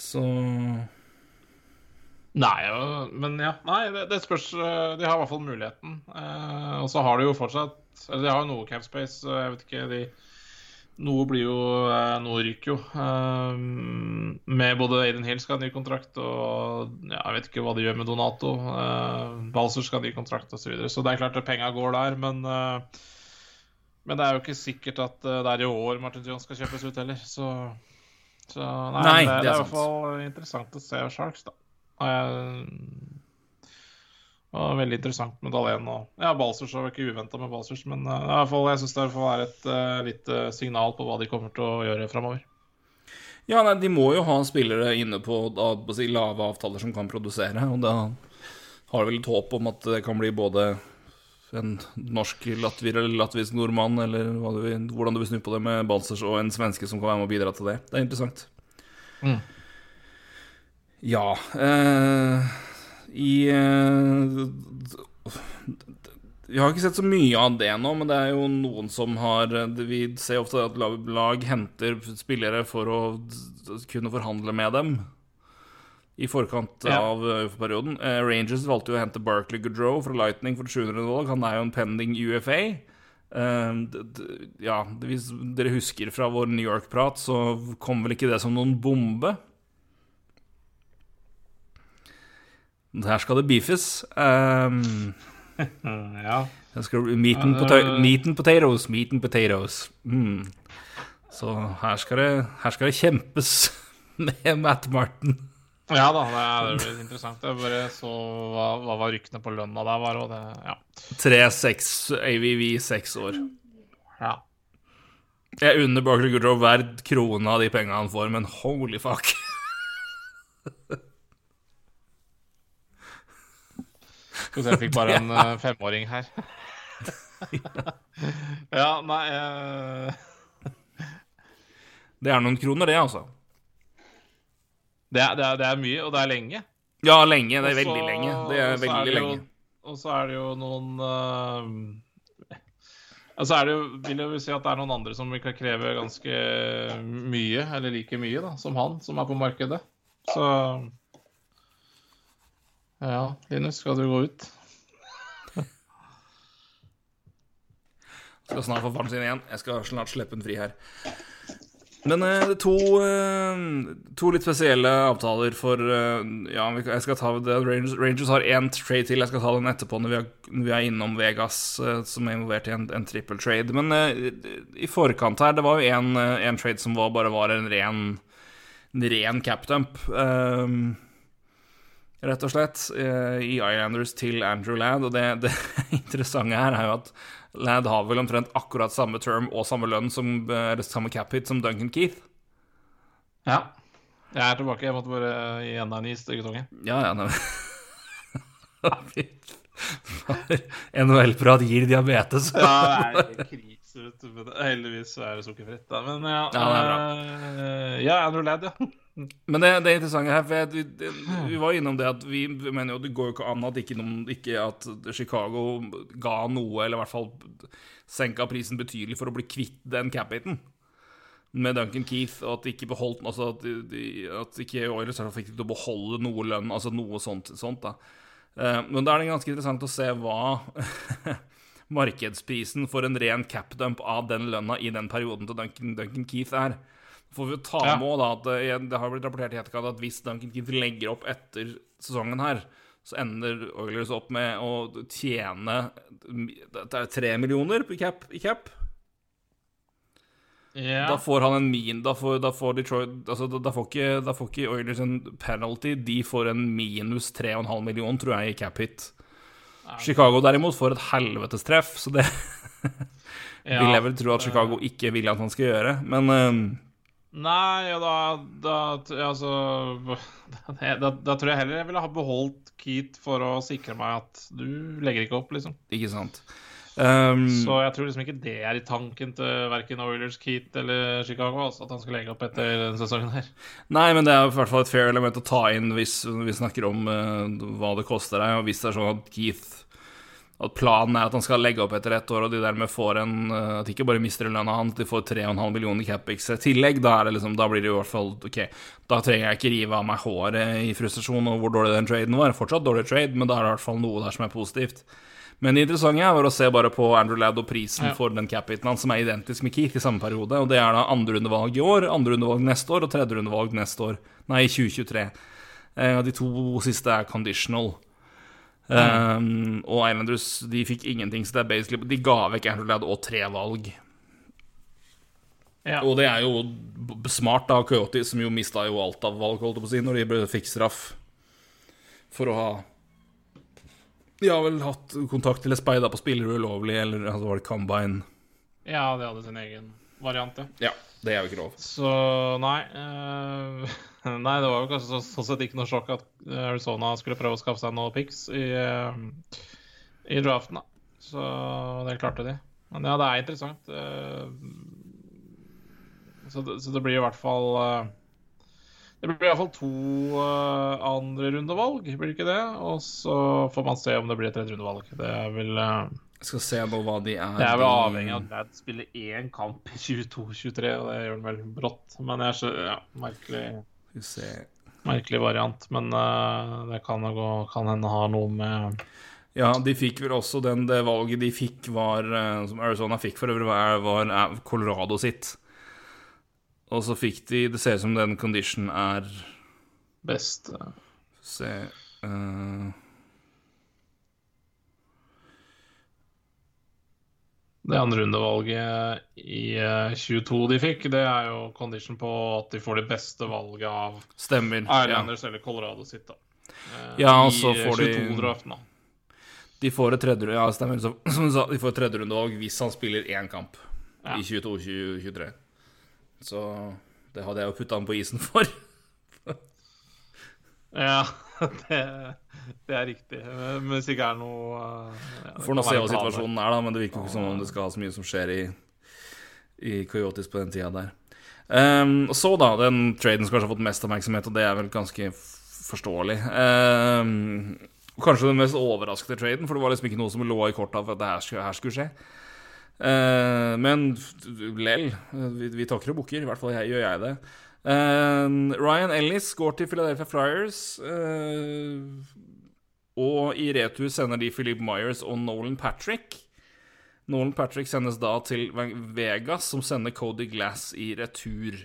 Så Nei, men ja. Nei, det, det spørs eh, De har i hvert fall muligheten. Eh, og så har de jo fortsatt Eller de har jo noe cap space, jeg vet ikke de Noe blir jo eh, Noe ryker jo. Eh, med både Aiden Hill skal ha ny kontrakt, og ja, jeg vet ikke hva de gjør med Donato. Uh, Balser skal ha ny kontrakt osv. Så, videre. så det er klart at penga går der, men eh, Men det er jo ikke sikkert at eh, det er i år Martin Jones skal kjøpes ut heller, så så nei, Nei, det, det er det er i hvert fall interessant å se Sharks, da. Og jeg- Og veldig interessant med Dalén og Ja, Balsers var ikke uventa med Balsers, men uh, i hvert fall, jeg syns det får være et uh, lite signal på hva de kommer til å gjøre framover. Ja, nei, de må jo ha spillere inne på, da, på si, lave avtaler som kan produsere, og da har de vel et håp om at det kan bli både en norsk latvier eller latvisk nordmann, eller du vil, hvordan du vil snu på det med Balsers, og en svenske som kan være med og bidra til det. Det er interessant. Mm. Ja eh, I eh, Vi har ikke sett så mye av det nå, men det er jo noen som har Vi ser ofte at lag henter spillere for å kunne forhandle med dem i forkant Ja. av UFA-perioden. Eh, Rangers valgte jo å hente Barkley Goodrow fra Lightning for 700 dollar. Han er jo en pending UFA. Eh, ja, hvis dere husker fra vår New York-prat, så kom vel ikke det som noen bombe. Her skal det beefes. Um, *laughs* ja. meat, and pota meat and potatoes, meat and potatoes. Mm. Så her skal, det, her skal det kjempes *laughs* med Matt Martin. ja da, det er, det blir interessant. Jeg bare så hva, hva var ryktene på lønna der var, og det Ja. 3-6 AVV, seks år. ja. Jeg unner Barkley Goodrow hver krone av de pengene han får, men holy fuck. *laughs* Skal vi se, jeg fikk bare en *laughs* uh, femåring her. *laughs* ja, nei uh... Det er noen kroner, det, altså. det, er, det, er, det er mye, og det er lenge. Ja, lenge. Det er veldig også, lenge. Det er så veldig det jo- lenge. Og så er det jo noen uh, Altså er det jo, vil jeg si at det er noen andre som kan kreve ganske mye, eller like mye, da, som han, som er på markedet. Så Ja, Linus, skal du gå ut? Skal snart få faren sin igjen. Jeg skal snart slippe den fri her. Men eh, to, eh, to litt spesielle avtaler for eh, Ja, jeg skal ta det. Rangers, Rangers har én trade til. Jeg skal ta den etterpå når vi er, når vi er innom Vegas, som er involvert i en, en triple trade. Men i forkant her, det var jo en, trade som var, bare var en ren, en ren capdump. Um, rett og slett, eh, i Islanders til Andrew Ladd. Og det, det *laughs* interessante her er jo at Ladd har vel omtrent akkurat samme term og samme lønn som eh, eller samme cap hit som Duncan Keith. Ja. Jeg er tilbake. Jeg måtte bare gi enda en is til guttunge. Ja, ja, nei NHL-prat *laughs* gir diabetes. Ja, det er krise, vet du. Heldigvis er det sukkerfritt, da. Men ja. Ja, det er bra. eh, ja, Andrew Ladd, ja. Men det, det interessant her for jeg, vi, det, vi var innom det at vi, mener jo det går jo ikke an at ikke, noen, ikke at Chicago ga noe, eller i hvert fall senka prisen betydelig for å bli kvitt den cap-hiten med Duncan Keith, og at de ikke beholdt altså at, de, at ikke Oilers fikk til å beholde noe lønn, altså noe sånt, sånt da. Eh, men da er det ganske interessant å se hva *laughs* markedsprisen for en ren cap-dump av den lønna i den perioden til Duncan, Duncan Keith er. Får vi ta Ja. med da at det, det har blitt rapportert i etterkant at hvis Duncan Keith legger opp etter sesongen her, så ender Oilers opp med å tjene Det er tre millioner i cap. I cap. Yeah. Da får han en min Da får, da får Detroit altså, da, da, får ikke, da får ikke Oilers en penalty. De får en minus 3,5 million, tror jeg, i cap hit. Chicago derimot får et helvetes treff, så det *laughs* Ja. vil jeg vel tro at Chicago ikke vil at han skal gjøre. Men øhm, Nei, ja, da, da ja, altså, *laughs* da, da tror jeg heller jeg ville ha beholdt Keat for å sikre meg at du legger ikke opp, liksom. ikke sant. Um, Så jeg tror liksom ikke det er i tanken til verken Oilers, Keat eller Chicago, altså, at han skal legge opp etter denne sesongen her. Nei, men det er i hvert fall et fair element å ta inn hvis vi snakker om uh, hva det koster deg, og hvis det er sånn at Keith At planen er at han skal legge opp etter ett år, og de dermed får en øh, At de ikke bare mister lønna hans, de får 3,5 millioner capix i tillegg. Da, er det liksom, da blir det i hvert fall OK, da trenger jeg ikke rive av meg håret i frustrasjon over hvor dårlig den traden var. Fortsatt dårlig trade, men da er det i hvert fall noe der som er positivt. Men det interessante er var å se bare på Andrew Ladd og prisen Ja. for den cap-hiten hans, som er identisk med Keith i samme periode. Og det er da andrerundevalg i år, andrerundevalg neste år og tredjerundevalg neste år. Nei, i 2023. Eh, de to siste er conditional. Um, og Islanders de fikk ingenting, så det er basically De ga vekk Andrew Ladd og tre valg. Ja. Og det er jo smart av Coyote, som jo mista jo alt av valg, holdt jeg på å si, når de fikk straff for å ha De har vel hatt kontakt eller speida på spillere ulovlig, eller altså var det Combine? Ja, de hadde sin egen variant, ja. Ja, det er jo ikke lov. Så nei eh, *laughs* *laughs* Nei, det var jo kanskje så- sånn sett ikke noe sjokk at Arizona skulle prøve å skaffe seg noen picks i, eh, i draften, da. Så det klarte de. Men ja, det er interessant. eh, Så det, så det blir i hvert fall eh, Det blir i hvert fall to andre rundevalg, blir det ikke det? Og så får man se om det blir et tredjerundevalg. Det er vel eh, Jeg skal se på hva de er. det er vel avhengig av at Lad spiller én kamp i 22-23, og det gjør han vel brått. Men jeg skjønner, ja, merkelig, merkelig variant. Men uh, det kan, gå, kan hende ha noe med Ja, de fikk vel også den Det valget de fikk, var eh, Som Arizona fikk for øvrig, var, var er Colorado sitt. Og så fikk de Det ser ut som den condition er best. eh. Se eh, Det andre rundevalget i eh, 22 de fikk, det er jo condition på at de får det beste valget av Stemmer. Ja. Eller Colorado sitt, da. Eh, Ja, og så får de- 22-draften, da. De får et tredje Ja, stemmer. Så, *clears throat* som du sa, de får et tredjerundevalg hvis han spiller én kamp Ja. i 22-23. Så det hadde jeg jo putta han på isen for. *laughs* Ja, *laughs* det, det er riktig. Men hvis ikke er noe eh, ja, Får nå se hva situasjonen er, da, men det virker jo ikke som om det skal ha så mye som skjer i, i Coyotes på den tida der. Um, så, da, den traden som kanskje har fått mest oppmerksomhet, og det er vel ganske forståelig. Um, kanskje den mest overraskende traden, for det var liksom ikke noe som lå i korta for at det her her skulle skje. Uh, men lell, vi, vi takker og bukker, i hvert fall jeg, gjør jeg det. Uh, Ryan Ellis går til Philadelphia Flyers. ehm, og i retur sender de Philip Myers og Nolan Patrick. Nolan Patrick sendes da til Vegas, som sender Cody Glass i retur.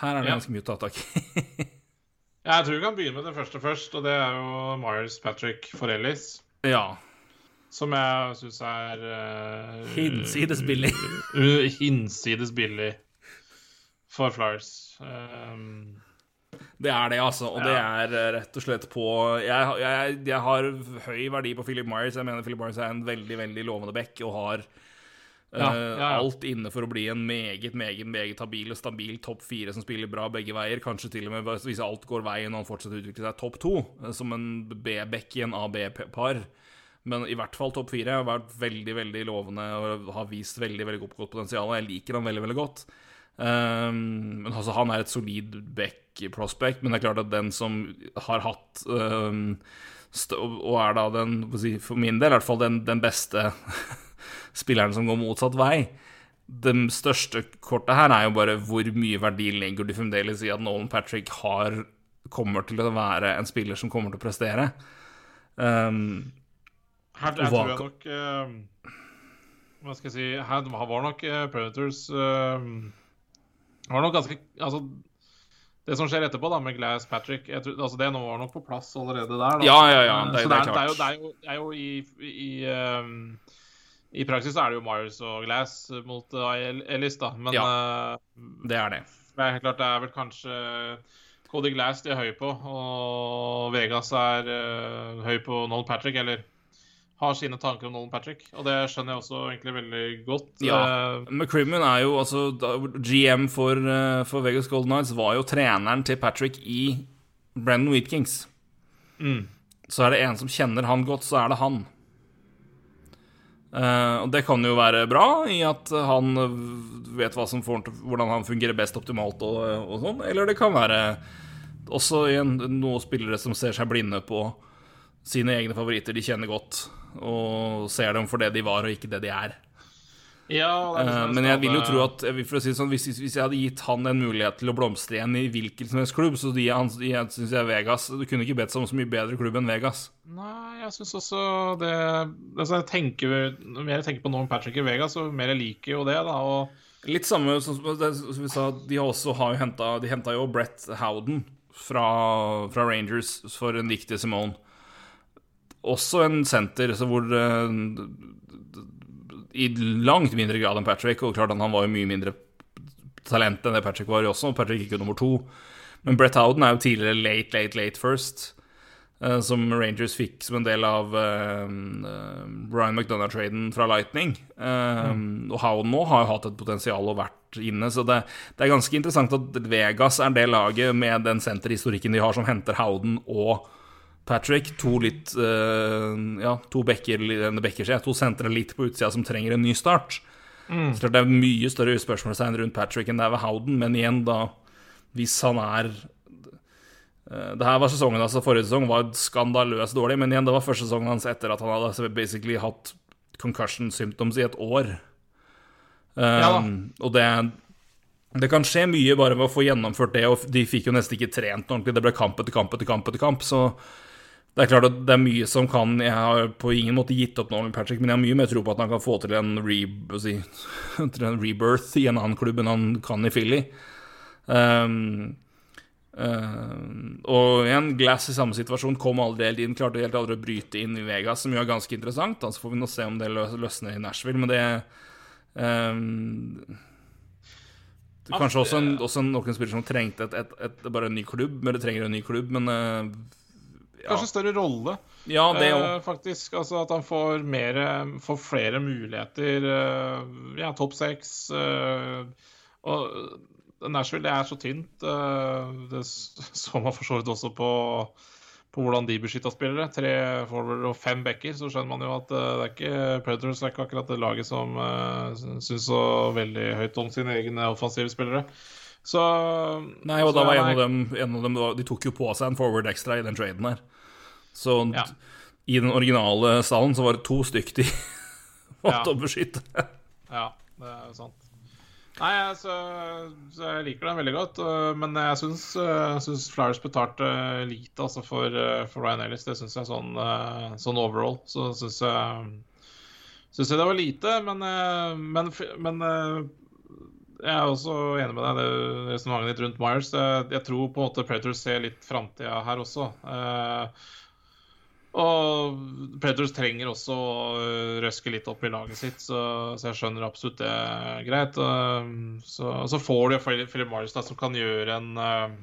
Her er det Ja. ganske mye å ta tak i. *laughs* Jeg tror vi kan begynne med det første først, og det er jo Myers Patrick for Ellis. ja. Som jeg syns er uh, Hinsides billig. *laughs* hinsides billig for Flyers. Um, Det er det, altså. Og det er eh, rett og slett på jeg, jeg, jeg har høy verdi på Philip Myers. Jeg mener Philip Myers er en veldig, veldig lovende back og har eh, Ja, ja, ja. alt inne for å bli en meget, meget meget habil og stabil topp fire som spiller bra begge veier. Kanskje til og med hvis alt går veien og han fortsetter å utvikle seg, topp to, eh, som en B-back i en A-B-par. Men i hvert fall topp fire har vært veldig veldig lovende og har vist veldig veldig godt, godt potensial. Jeg liker han veldig veldig godt. Um, men altså, han er et solid back prospect, men det er klart at den som har hatt um, Og er da den, for min del, i hvert fall den, den beste *laughs* spilleren som går motsatt vei. Det største kortet her er jo bare hvor mye verdi legger du fremdeles i at Nolan Patrick har kommer til å være en spiller som kommer til å prestere. Um, her jeg tror jeg nok uh, Hva skal jeg si Her var nok uh, Predators uh, var nok ganske Altså, det som skjer etterpå, da, med Glass Patrick jeg tror, altså Det var nok på plass allerede der. Da. Ja, ja, ja, det- så det er det, er, jo, det, er jo, er jo i, i um, I praksis er det jo Myers og Glass mot eh, Ellis, da. Men eh, det er det. det er klart, det er vel kanskje Cody Glass de er høy på, og Vegas er uh, høy på Noel Patrick, eller har sine tanker om Nolan Patrick. Og det skjønner jeg også egentlig veldig godt. Ja. Eh, McCrimmon er jo altså GM for, eh, for Vegas Golden Knights var jo treneren til Patrick i Brennan Wheatkings. mm. Så er det en som kjenner han godt, så er det han. Uh, og det kan jo være bra i at han vet får hvordan han fungerer best optimalt og, og sånn, eller det kan være også en, noen spillere som ser seg blinde på sine egne favoritter de kjenner godt, og ser dem for det de var, og ikke det de er. Ja, det er Eh, liksom men jeg vil jo tro at si sånn, hvis, hvis jeg hadde gitt han en mulighet til å blomstre igjen i hvilken som helst klubb, så de, han- jeg synes jeg Vegas Du kunne ikke bedt seg om så mye bedre klubb enn Vegas. Nei, jeg syns også det altså jeg tenker, Jo mer jeg tenker på Nolan Patrick i Vegas, jo mer jeg liker jo det. da, og Litt samme som som vi sa, de har også har jo De henta jo Brett Howden fra, fra Rangers for en viktig Simone. Også en senter så hvor eh, I langt mindre grad enn Patrick, og klart han var jo mye mindre talent enn det Patrick var også, og Patrick gikk jo nummer to. Men Brett Howden er jo tidligere late, late, late first. eh, som Rangers fikk som en del av uh, Ryan McDonagh-traden fra Lightning. Mm. Og Howden nå har jo hatt et potensial og vært inne, så det, det, er ganske interessant at Vegas er det laget med den senterhistorikken de har, som henter Howden og Patrick. To litt uh, Ja, to bekker, bekker to sentre litt på utsida som trenger en ny start. Mm. Så det er mye større spørsmålstegn rundt Patrick enn det er ved Howden, men igjen, da, hvis han er uh, Det her var sesongen, altså forrige sesong var skandaløst dårlig, men igjen, det var første sesongen hans etter at han hadde basically hatt concussion symptoms i et år. Um, ja, og det det kan skje mye bare ved å få gjennomført det, og de fikk jo nesten ikke trent ordentlig. Det ble kamp etter kamp etter kamp etter kamp, så det er klart at det er mye som kan Jeg har på ingen måte gitt opp Nolan Patrick, men jeg har mye mer tro på at han kan få til en, re, si, *laughs* en rebirth i en annen klubb enn han kan i Philly. Um, uh, og igjen, Glass i samme situasjon kom aldri helt inn. Klarte helt aldri å bryte inn i Vegas, som jo er ganske interessant. Så altså får vi nå se om det løsner i Nashville, men det um, det er Kanskje også, en, også noen spillere som trengte et, et, et, bare en ny klubb, det trenger en ny klubb, men uh, Kanskje større rolle, ja, det eh, faktisk. Altså At han får, mer, får flere muligheter. Eh, ja, topp seks. Eh, og Nashville det er så tynt. Eh, det *laughs* så man for så vidt også på, på hvordan de beskytta spillere. Tre forward og fem backer. Så skjønner man jo at eh, det er ikke Predators er ikke akkurat det laget som eh, syns så veldig høyt om sine egne offensive spillere. Så Nei, og så, da var en av, dem, en av dem De tok jo på seg en forward ekstra i den traden her. Så ja. i den originale salen så var det to stykk de *laughs* måtte ja. beskytte. ja, det er sant. Nei, altså, så, jeg liker den veldig godt. Men jeg syns, øh, syns Flyers betalte lite altså, for, øh, for, Ryan Ellis. Det syns jeg sånn, sånn, overall. Så syns jeg, synes jeg det var lite. Men, men, men jeg er også enig med deg det resonnementet ditt rundt Myers. Jeg, jeg, tror på en måte Predator ser litt framtida her også. Og Predators trenger også å øh, røske litt opp i laget sitt, så, så jeg skjønner absolutt det er greit. Så, så får du Philip Marius da, som kan gjøre en uh,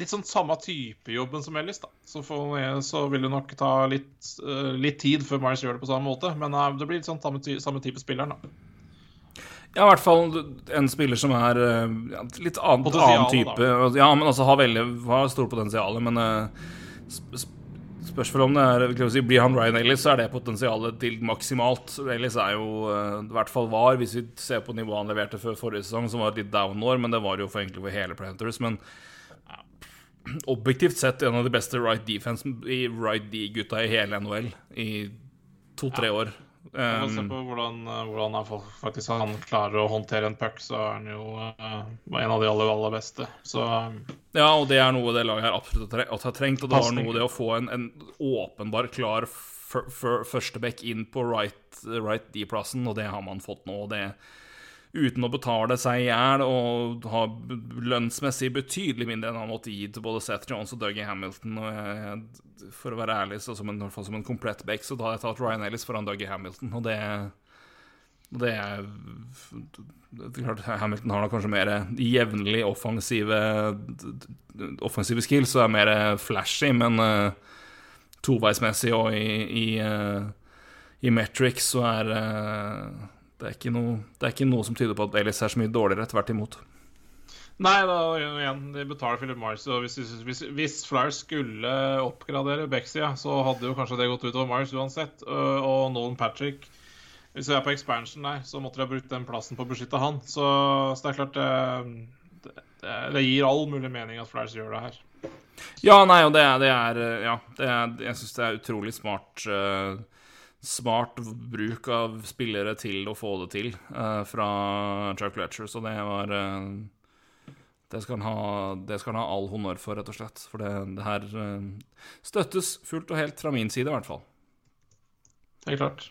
litt sånn samme type jobben som ellers. da. Så, for, så vil det nok ta litt, litt tid før Marius gjør det på samme måte, men det blir litt sånn samme, samme type spilleren, da. Ja, i hvert fall en spiller som er ja, litt annen, annen type. Da. Ja, men altså har veldig har stort potensial. Men uh, Spørsmålet om det er si, Blir han Ryan Ellis, så er det potensialet til maksimalt. Ellis er jo eh, i hvert fall var, hvis vi ser på nivået han leverte før forrige sesong, som var et litt down-år, men det var jo for egentlig for hele Planters. Men ja, objektivt sett en av de beste right defense i right D-gutta i hele NHL i to-tre ja. Um, se på hvordan, eh, hvordan han faktisk han klarer å håndtere en puck, så er han jo uh, en av de aller, aller beste. Så Ja, og det er noe det laget her absolutt har trengt. Og det var noe det å få en, en åpenbar, klar førsteback inn på right, right D-plassen, og det har man fått nå. og det uten å betale seg i hjel og ha lønnsmessig betydelig mindre enn han måtte gi til både Seth Jones og Dougie Hamilton. Og jeg, for å være ærlig, så som en, som en komplett back, så da har jeg tatt Ryan Ellis foran Dougie Hamilton, og det er det er klart Hamilton har da kanskje mer jevnlig offensive offensive skills og er mer flashy, men uh, toveismessig og i, i, uh, i metrics så er uh, det er, ikke noe, det er ikke noe som tyder på at Ellis er så mye dårligere, tvert imot. Nei, da igjen, de betaler Philip Mars. Og hvis, hvis, hvis Flyers skulle oppgradere Bexia, så hadde jo kanskje det gått utover Mars uansett. Og Nolan Patrick Hvis vi er på expansion der, så måtte de ha brukt den plassen på å beskytte han. Så, så det er klart det, det, det, gir all mulig mening at Flyers gjør det her. Ja, nei, og det, det er Ja, er, jeg syns det er utrolig smart. Uh, smart bruk av spillere til å få det til uh, fra Chuck Letcher, så det var uh, det, skal han ha, det skal han ha all honnør for, rett og slett. For det, det her uh, støttes fullt og helt fra min side, i hvert fall. Det er klart.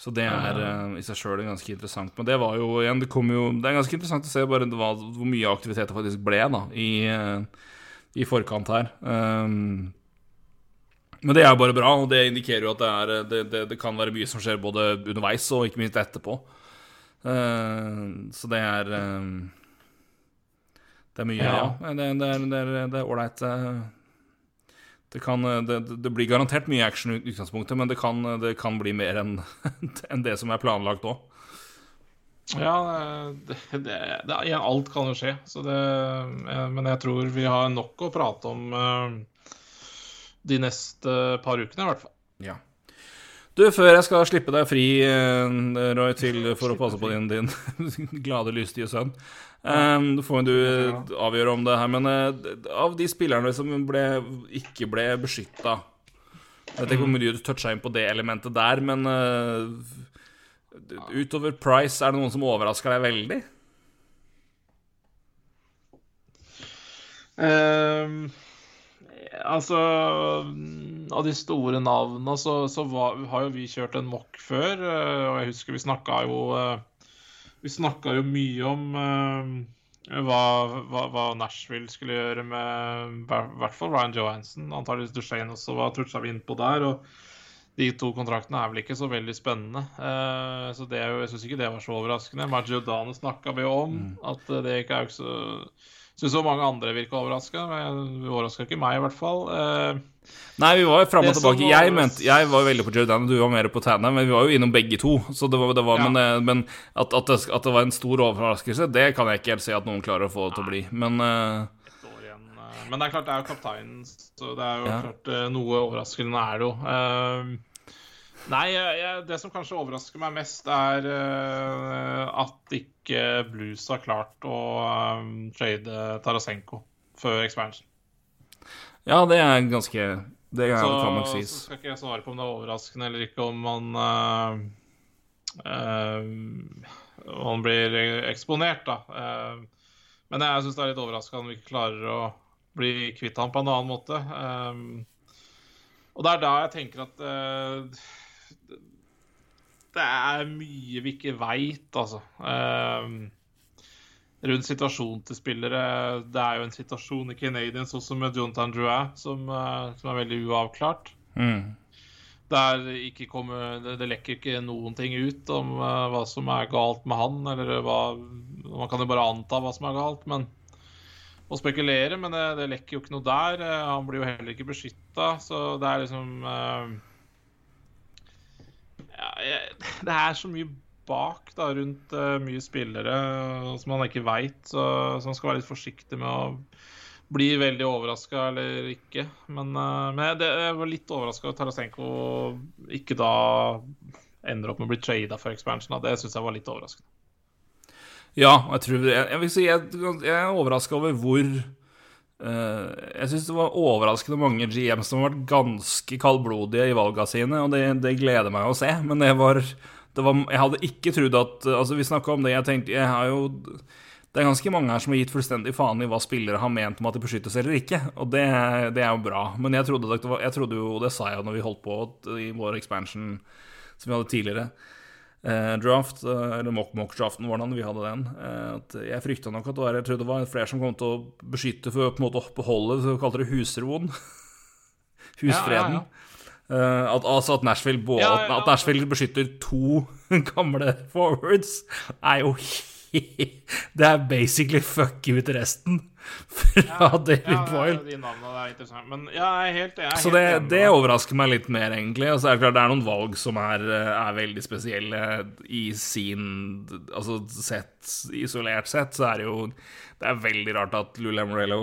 Så det er i seg sjøl ganske interessant. Men det var jo igjen Det, jo, det er ganske interessant å se bare var, hvor mye aktivitet det faktisk ble da i, i forkant her. Um, men det er jo bare bra, og det indikerer jo at det, er, det, det, det, kan være mye som skjer både underveis og ikke minst etterpå. Uh, så det er uh, Det er mye, ja. ja. Det, er ålreit. Det, kan, eh, det, det blir garantert mye action i utgangspunktet, men det kan, det kan bli mer enn *laughs* en det som er planlagt òg. Ja, det, det, det, alt kan jo skje. Så det, men jeg tror vi har nok å prate om de neste par ukene, i hvert fall. Ja. Du, før jeg skal slippe deg fri, uh, Roy, til, for å passe på din, din *laughs* glade, lystige sønn um, får du avgjøre om det her. Men uh, av de spillerne som ble, ikke ble beskytta Jeg vet ikke hvor mye du toucha inn på det elementet der, men Utover Price, er det noen som overrasker deg veldig? Uh, altså Av de store navnene så, så var, har jo vi kjørt en mock før. Uh, og jeg husker vi snakka jo uh, Vi snakka jo mye om uh, hva, hva, hva, Nashville skulle gjøre med i hvert fall Ryan Johansen. Antakeligvis Duchene også var toucha vi innpå der. og de to kontraktene er vel ikke så veldig spennende. Så det jeg syns ikke det var så overraskende. Margiodane snakka vi om. Mm. At det ikke er så Syns så mange andre virka overraska. Overraska ikke meg, i hvert fall. Uh, Nei, vi var jo fram og tilbake. Jeg, mente, jeg var veldig på Jordan, du var mer på Tanner, men vi var jo innom begge to. Så det var, det var, ja. Men, eh, men at, at, det, at, det, var en stor overraskelse, det kan jeg ikke helt si at noen klarer å få det til å bli. Men uh, men det er klart, det er jo kapteinen, så det er jo ja. klart eh, noe overraskende er det jo. Uh, nei, jeg, det som kanskje overrasker meg mest, er uh, at ikke Blues har klart å um, trade Tarasenko før expansion. Ja, det er ganske Det kan så, kan nok sies. Så skal ikke jeg svare på om det er overraskende eller ikke, om man man blir eksponert, da. men jeg syns det er litt overraskende om vi ikke klarer å bli kvitt ham på en annen måte. Og det er da jeg tenker at uh, det er mye vi ikke veit, altså. Um, rundt situasjonen til spillere. Det er jo en situasjon i Canadians også med Jonathan Drouin som, uh, som, er veldig uavklart. Mm. Der ikke kommer, det, det, lekker ikke noen ting ut om uh, hva som er galt med han, eller hva Man kan jo bare anta hva som er galt, men og spekulere, men det, det, lekker jo ikke noe der. Uh, han blir jo heller ikke beskytta, så det er liksom uh, Det er så mye bak da, rundt uh, mye spillere uh, som man ikke veit, så, så, man skal være litt forsiktig med å bli veldig overraska eller ikke. Men, men det, jeg var litt overraska over Tarasenko ikke da ender opp med å bli trada for expansion. Da. Det syns jeg var litt overraskende. Ja, jeg tror Jeg, jeg vil si jeg, jeg er overraska over hvor Jeg syns det var overraskende mange GM som har vært ganske kaldblodige i valga sine, og det, det, gleder meg å se. Men det var, det var Jeg hadde ikke trodd at Altså, vi snakka om det, jeg tenkte Jeg har jo det er ganske mange her som har gitt fullstendig faen i hva spillere har ment om at de beskyttes eller ikke, og det, det er jo bra. Men jeg trodde, var, jeg trodde jo, det sa jeg når vi holdt på i vår expansion som vi hadde tidligere, eh, draft, eh, eller mock-mock-draften, hvordan vi hadde den. Eh, at jeg frykta nok at det var, jeg trodde det var flere som kom til å beskytte for å på en måte beholde det vi kalte det husroen. Husfreden. *laughs* Ja, ja, ja. Uh, at, altså at Nashville, både, at Nashville beskytter to *laughs* gamle forwards, er jo *laughs* Det er basically fuck ut resten *laughs* fra ja, ja, Boyle. De navnene er interessant. Men jeg er helt, jeg er Så det, det, overrasker meg litt mer, egentlig. Altså, det er klart det er noen valg som er, er veldig spesielle i sin Altså sett isolert sett, så er det jo Det er veldig rart at Lula Morello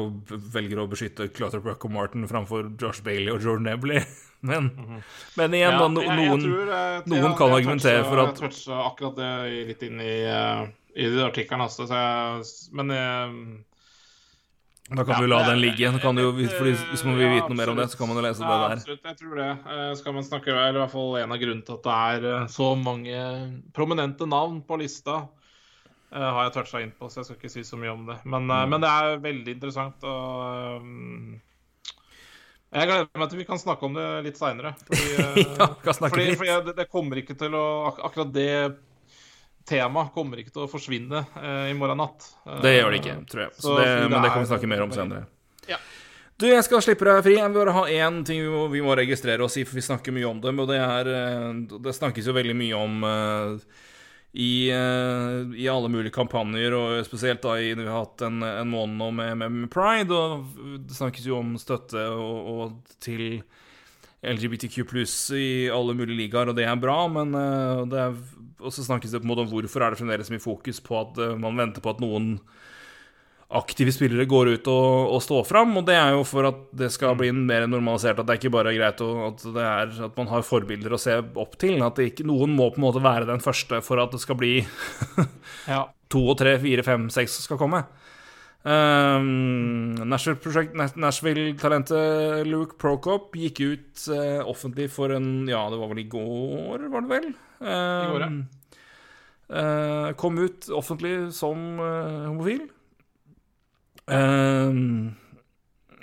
velger å beskytte Clutterbuck og Martin framfor Josh Bailey og Jordan Ebley. *laughs* Men, mm -hmm. men igjen, ja, noen, jeg, jeg tror, jeg, noen kan argumentere for at Jeg toucha akkurat det litt inn i uh, i de artiklene. Altså, jeg, men jeg, da kan ja, du la den ligge. Kan du, fordi, hvis man vil vite noe mer om det, så kan man jo lese ja, det der. Absolutt, jeg tror det. Eh, skal man snakke, eller i hvert fall En av grunnene til at det er eh, så mange prominente navn på lista, har jeg toucha inn på, så jeg skal ikke si så mye om det. Men, uh, men det er veldig interessant. Og jeg gleder meg til vi kan snakke om det litt seinere. Fordi, *laughs* ja, fordi, fordi det, det, kommer ikke til å Akkurat det tema kommer ikke til å forsvinne eh, i morgen natt. det gjør det ikke, tror jeg. Så det, men det kan vi snakke mer om senere. Ja. Du, jeg skal slippe deg fri. Jeg vil bare ha én ting vi må, vi må, registrere oss i, for vi snakker mye om dem. Og det er eh, Det snakkes jo veldig mye om i, i, alle mulige kampanjer, og spesielt da i, vi har hatt en, en måned nå med, med, med, pride, og det snakkes jo om støtte og, og til LGBTQ pluss i alle mulige ligaer, og det er bra, men det er, også snakkes det på en måte om hvorfor er det fremdeles mye fokus på at uh, man venter på at noen aktive spillere går ut og, og står fram. Og det er jo for at det skal bli mer normalisert. At det er ikke bare greit å, at, er, at, man har forbilder å se opp til. At ikke, noen må på en måte være den første for at det skal bli *laughs* to og tre, fire, fem, seks skal komme. Um, Nashville-talentet Luke Prokop gikk ut uh, offentlig for en Ja, det var vel i går, var det vel? Um, I går, ja. Uh, kom ut offentlig som uh, homofil. Um,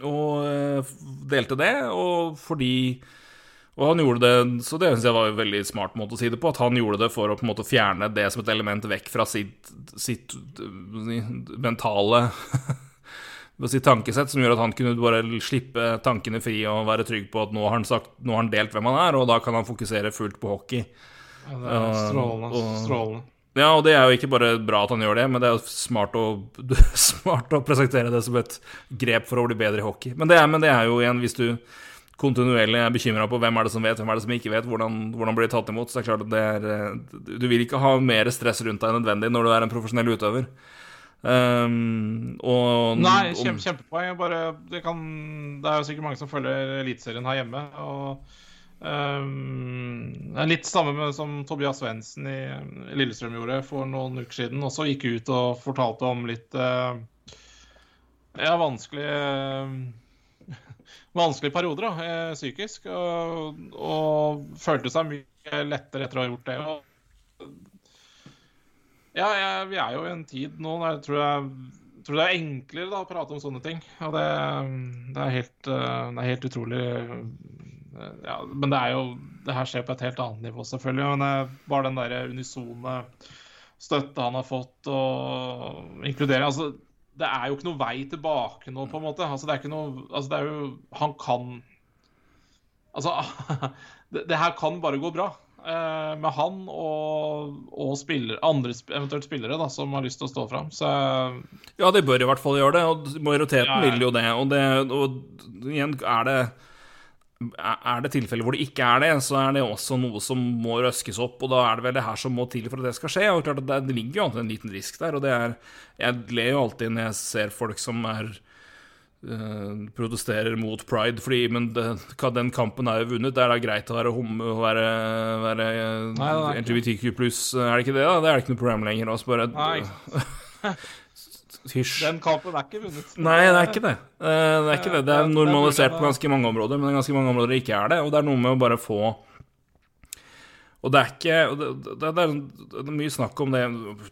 og delte det, og fordi Og han gjorde det Så det syns jeg var en veldig smart måte å si det på. At han gjorde det for å på en måte fjerne det som et element vekk fra sitt, sitt mentale *laughs* sitt tankesett, som gjør at han kunne bare slippe tankene fri og være trygg på at nå har han, sagt, nå har han delt hvem han er, og da kan han fokusere fullt på hockey. Ja, det er strålende. Og, strålende. Ja, og det er jo ikke bare bra at han gjør det, men det er jo smart å, *laughs* smart å presentere det som et grep for å bli bedre i hockey. Men det er, men det er jo igjen, hvis du kontinuerlig er bekymra på hvem er det som vet, hvem er det som ikke vet, hvordan, hvordan blir det tatt imot, så er klart at det er Du vil ikke ha mer stress rundt deg enn nødvendig når du er en profesjonell utøver. Um, og, Nei, kjempe, kjempepoeng. Bare, det, kan, det er jo sikkert mange som følger Eliteserien her hjemme. og Um, det er litt samme med, som Tobias Svendsen i, Lillestrøm gjorde for noen uker siden. Også gikk ut og fortalte om litt uh, ja, vanskelige uh, vanskelige perioder da, uh, psykisk. Og, og, følte seg mye lettere etter å ha gjort det. Og, ja, jeg, vi er jo i en tid nå der jeg tror jeg tror det er enklere da, å prate om sånne ting. Og det, det, er, helt, det er helt utrolig ja, men det er jo Det her skjer på et helt annet nivå, selvfølgelig. Men eh, bare den der unisone støtte han har fått, og inkludere altså, Det er jo ikke noe vei tilbake nå, på en måte. Altså, det er ikke noe Altså, det er jo Han kan Altså, *laughs* det, det her kan bare gå bra eh, med han og, og spiller, andre eventuelt spillere da, som har lyst til å stå fram. Så Ja, de bør i hvert fall gjøre det, og majoriteten ja, ja. vil jo det. Og, det, og igjen er det er det tilfeller hvor det ikke er det, så er det også noe som må røskes opp. Og da er det vel det her som må til for at det skal skje. Og klart at Det ligger jo alltid en liten risk der. Og det er Jeg ler jo alltid når jeg ser folk som er uh, protesterer mot pride, fordi Men det, den kampen er jo vunnet. Det er da greit å være homme og være, være LGBTQ pluss, er det ikke det? da? Det er det ikke noe problem lenger. Også bare Nei. *laughs* *laughs* Hysj. Den kampen er ikke vunnet. Nei, det er ikke det. Eh, det er ikke det. Det er normalisert på ganske mange områder, men det er ganske mange områder det ikke er det. Og det er noe med å bare få og det er ikke det, det, det, er, mye snakk om det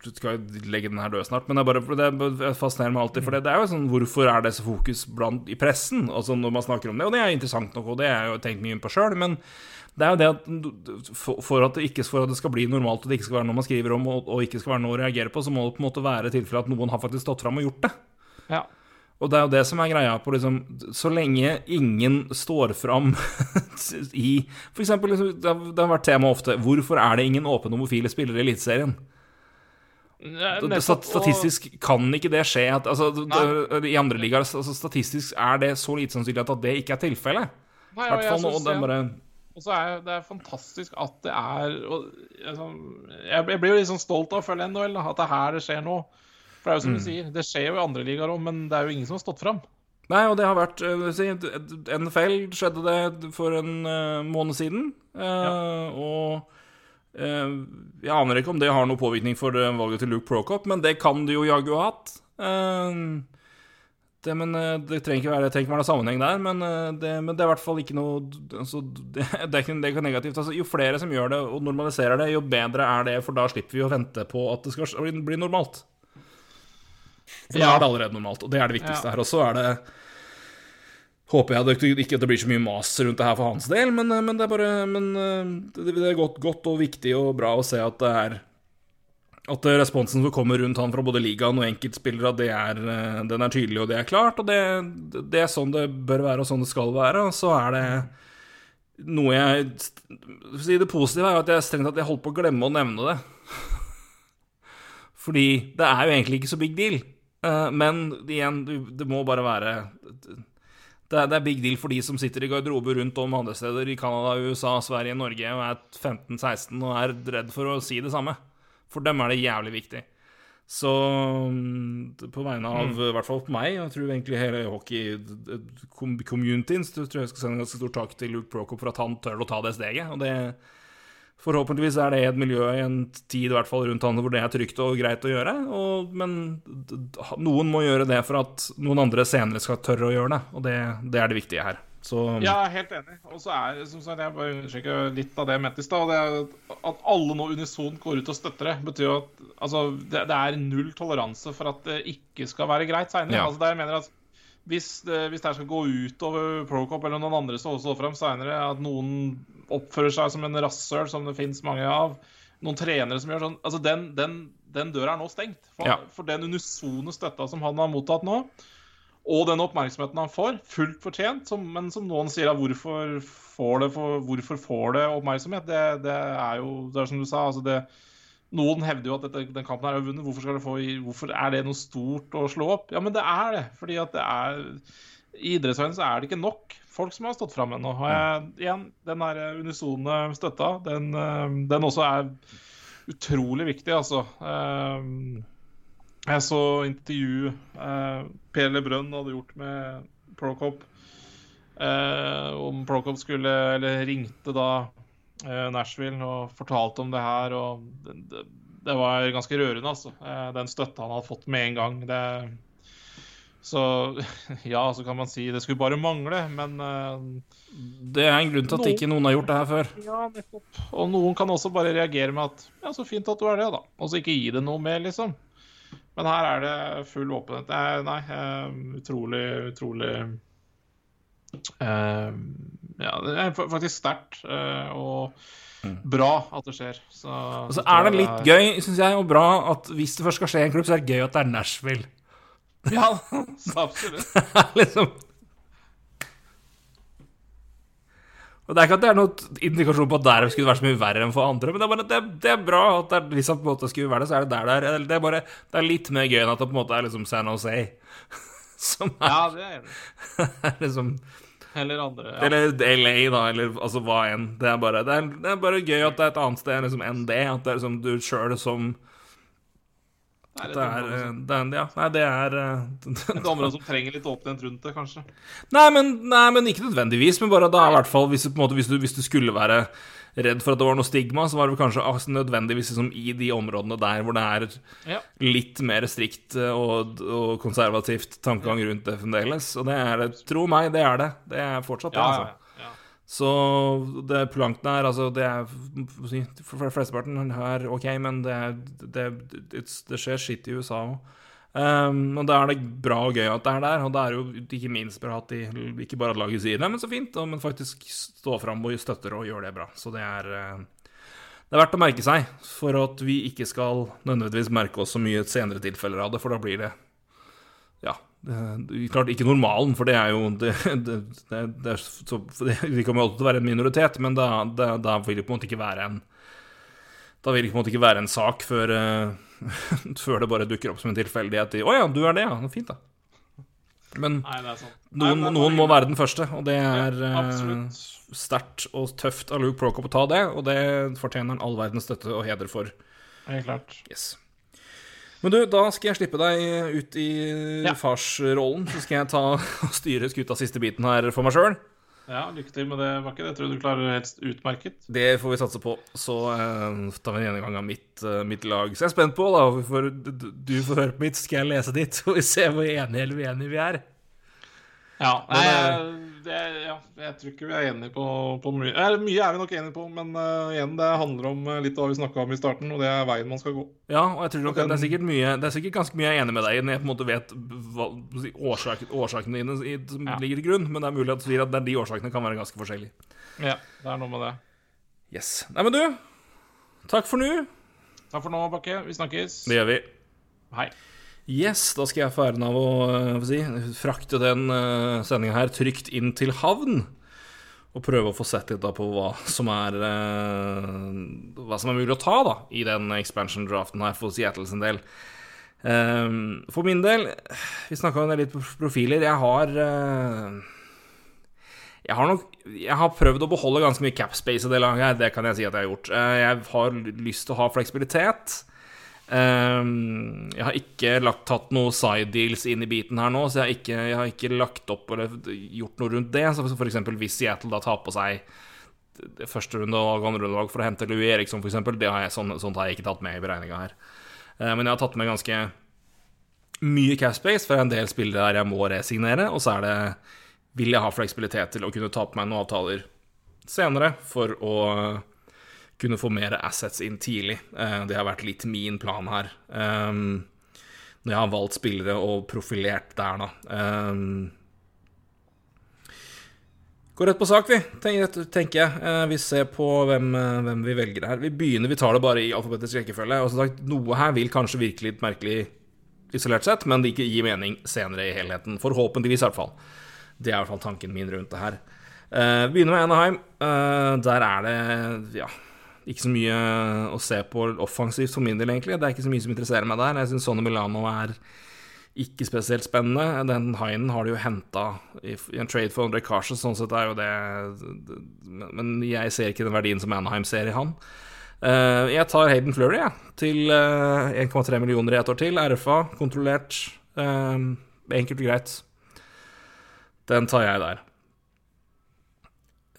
Du skal legge den her død snart, men det er bare det fascinerer meg alltid. For det, er jo sånn Hvorfor er det så fokus blant, i pressen altså når man snakker om det? Og det er interessant nok, og det har jeg jo tenkt mye på sjøl. Men det er jo det at for at, det ikke, for at det skal bli normalt, og det ikke skal være noe man skriver om, og, og ikke skal være noe å reagere på, så må det på en måte være tilfelle at noen har faktisk stått fram og gjort det. Ja. Og det er jo det som er greia på liksom Så lenge ingen står fram *laughs* i For eksempel, liksom, det, har, det har vært tema ofte Hvorfor er det ingen åpne homofile spillere i Eliteserien? Statistisk kan ikke det skje. At, altså, I andre ligaer altså, Statistisk er det så lite sannsynlig at det ikke er tilfellet. I hvert fall nå. Er og så er det fantastisk at det er og, altså, Jeg blir jo litt sånn stolt av å følge NHL, at det er her det skjer noe. For det er jo som mm. du sier, det skjer jo i andre ligaer òg, men det er jo ingen som har stått fram. Nei, og det har vært si, NFL skjedde det for en uh, måned siden. Uh, ja. Og jeg aner ikke om det har noen påvirkning for valget til Luke Prokop, men det kan det jo jaggu ha hatt. Det, men eh, det trenger ikke være, trenger ikke være noe sammenheng der, men eh, det, men det, er i hvert fall ikke noe altså, *laughs* det, det, er ikke, det er negativt. Altså, jo flere som gjør det og normaliserer det, jo bedre er det, for da slipper vi å vente på at det skal bli, bli normalt. For ja. da er det allerede normalt, og det er det viktigste ja. her. Og så er det Håper jeg det, ikke at det blir så mye mas rundt det her for hans del, men, eh, men det er bare Men det, er godt, godt og viktig og bra å se at det er at responsen som kommer rundt han fra både ligaen og enkeltspillere, det er, eh, den er tydelig og det er klart. Og det, det, er sånn det bør være og sånn det skal være. Og så er det noe jeg si Det positive er at jeg strengt tatt holdt på å glemme å nevne det. Fordi det er jo egentlig ikke så big deal. Eh, men igjen, det må bare være det er, det er big deal for de som sitter i garderober rundt om andre steder i Canada, USA, Sverige, Norge og er 15-16 og er redd for å si det samme. For dem er det jævlig viktig. Så mm, på vegne av i hvert fall meg, og jeg tror egentlig hele hockey-communityen, så tror jeg jeg skal sende en ganske stor takk til Luke Prokop for at han tør å ta det steget. Og det Forhåpentligvis er det et miljø i en tid i hvert fall rundt han hvor det er trygt og greit å gjøre. Og, men noen må gjøre det for at noen andre senere skal tørre å gjøre det. Og det, det er det viktige her. Så Ja, jeg er helt enig. Og så er som sagt, jeg bare understreker litt av det jeg mente i stad. det At alle nå unisont går ut og støtter det, betyr jo at altså, det, det er null toleranse for at det ikke skal være greit seinere. Ja. Altså, mener jeg at hvis det, hvis det her skal gå utover Procop eller noen andre som står frem seinere, at noen oppfører seg som en rasshøl, som det fins mange av, noen trenere som gjør sånn altså Den, den, den døra er nå stengt. For, Ja. for den unisone støtta som han har mottatt nå, og den oppmerksomheten han får, fullt fortjent, som, men som noen sier hvorfor får det, for, hvorfor får det oppmerksomhet? Det, det er jo det er som du sa. altså det noen hevder jo at dette, den kampen her er vunnet. Hvorfor, få, hvorfor er det noe stort å slå opp? Ja, men det er det. Fordi at det er I idrettsverdenen så er det ikke nok folk som har stått fram ennå. Igjen, den der unisone støtta, den, eh, den også er utrolig viktig, altså. Eh, Jeg så intervju eh, Per Lebrun hadde gjort med Procop. Eh, om Procop skulle Eller ringte da eh, Nashville og fortalte om det her. Og det, det, det var ganske rørende, altså. Eh, den støtta han hadde fått med en gang. Det, så *laughs* ja, så kan man si det skulle bare mangle, men eh, det er en grunn til at ikke noen har gjort det her før. ja, nettopp. Og noen kan også bare reagere med at ja, så fint at du er det, da. Og så ikke gi det noe mer, liksom. Men her er det full åpenhet. Det er, nei, eh, utrolig, utrolig uh, Ja, det er faktisk sterkt uh, og bra at det skjer. Så, Og så er det litt gøy, syns jeg, og bra at hvis det først skal skje i en klubb, så er det gøy at det er Nashville. Ja, *laughs* absolutt. *laughs* liksom Og Det er ikke at det er noen indikasjon på at der skulle vært så mye verre enn for andre, men det er bare det, det er bra at det er, hvis det på en måte skulle være det, så er det der det er. Det er, bare, det er litt mer gøy enn at det på en måte er liksom San Jose. Som er, Ja, det er det. er liksom Eller andre. Ja. Eller LA, da, eller altså hva enn. Det er bare, det er, det er bare gøy at det er et annet sted liksom, enn det. At det er liksom du sjøl som Det er Det er, et eh, område det er Ja, nei, det er eh, som- et område som trenger litt åpenhet rundt det, kanskje. Nei, men, nei, men ikke nødvendigvis. Men bare da i hvert fall hvis måte, hvis, du, hvis du skulle være redd for at det var noe stigma, så var det kanskje altså, nødvendigvis liksom, i de områdene der hvor det er Ja. litt mer strikt eh, og, og konservativt tankegang rundt det fremdeles. Og det er det. Tro meg, det er det. Det er fortsatt det, Ja, altså. Så det plankton her, altså det er For flesteparten her ok, men det, er- det, det skjer skitt i USA òg. Um, og da er det bra og gøy at det er der, og det er jo ikke minst bra at de ikke bare at laget sier det, men så fint, men faktisk står fram og støtter og gjør det bra. Så det er eh, Det er verdt å merke seg for at vi ikke skal nødvendigvis merke oss så mye senere tilfeller av det, for da blir. Det, klart ikke normalen, for det er jo det, det, det, så, det, kommer jo alltid til å være en minoritet, men da, da, da vil det på en måte ikke være en Da vil det på en måte ikke være en sak før, uh, *laughs* før det bare dukker opp som en tilfeldighet i Å ja, du er det, ja. Fint, da. Men Nei, det sant. noen, Nei, noen må være den første, og det er eh, sterkt og tøft av Luke Procop å ta det, og det fortjener han all verdens støtte og heder for. Helt klart. Yes. Men du, da skal jeg slippe deg ut i Ja. farsrollen. Så skal jeg ta og styre skuta siste biten her for meg sjøl. Ja, lykke til med det, Bakke. Det tror Jeg du klarer det helst utmerket. Det får vi satse på. Så uh, tar vi en gjennomgang av mitt, uh, mitt lag. Så jeg er spent på, da. For du, du får høre på mitt, så skal jeg lese ditt. *laughs* Så vi ser hvor enige eller uenige vi er. Ja, Men, uh, det, ja, jeg tror ikke vi er enige på, på mye. Eh, mye er vi nok enige på, men uh, igjen, det handler om uh, litt av hva vi snakka om i starten, og det er veien man skal gå. Ja, og jeg tror nok at det er sikkert mye Det er sikkert ganske mye jeg er enig med deg i når jeg på en måte vet hva, årsaken, årsakene dine i, som Ja. ligger til grunn, men det er mulig at at det de årsakene kan være ganske forskjellige. Ja, det er noe med det. Yes. Nei, men du, takk for nå. Takk for nå, Bakke. Vi snakkes. Det gjør vi. Hei. Yes, da skal jeg få æren av å eh, si, frakte den uh, sendinga her trygt inn til havn. og prøve å få sett litt på hva som er eh, Hva som er mulig å ta da i den expansion-draften her for Seattle sin del. Eh, for min del, vi snakka litt på profiler. Jeg har eh, jeg har nok Jeg har prøvd å beholde ganske mye cap space i det laget her, det kan jeg si at jeg har gjort. Eh, jeg har lyst til å ha fleksibilitet. Um, jeg har ikke lagt, tatt noen side deals inn i biten her nå, så jeg har ikke, jeg har ikke lagt opp eller gjort noe rundt det. Så for eksempel hvis Seattle da tar på seg første runde og andre rundevalg for å hente Louis Eriksson, f.eks., sånn, sånt har jeg ikke tatt med i beregninga her. Uh, men jeg har tatt med ganske mye cash space for en del spillere der jeg må resignere, og så er det vil jeg ha fleksibilitet til å kunne ta på meg noen avtaler senere for å kunne få mer assets inn tidlig. Eh, det har vært litt min plan her. Um, når jeg har valgt spillere og profilert der, da. Um, Går rett på sak, vi, tenker jeg. Eh, vi ser på hvem, hvem, vi velger her. Vi begynner, vi tar det bare i alfabetisk rekkefølge. Og som sagt, Noe her vil kanskje virke litt merkelig isolert sett, men det ikke gir mening senere i helheten. Forhåpentligvis, i hvert fall. Det er i hvert fall tanken min rundt det her. Vi begynner med Anaheim. Der er det ja, ikke så mye å se på offensivt for min del, egentlig. Det er ikke så mye som interesserer meg der. Jeg syns Sonny Milano er ikke spesielt spennende. Den haien har de jo henta i, en trade for André Carson, sånn sett er jo det Men jeg ser ikke den verdien som Anaheim ser i han. Uh, jeg tar Hayden Flurry ja, til uh, eh, 1,3 millioner i ett år til. RFA, kontrollert. Enkelt og greit. Den tar jeg der.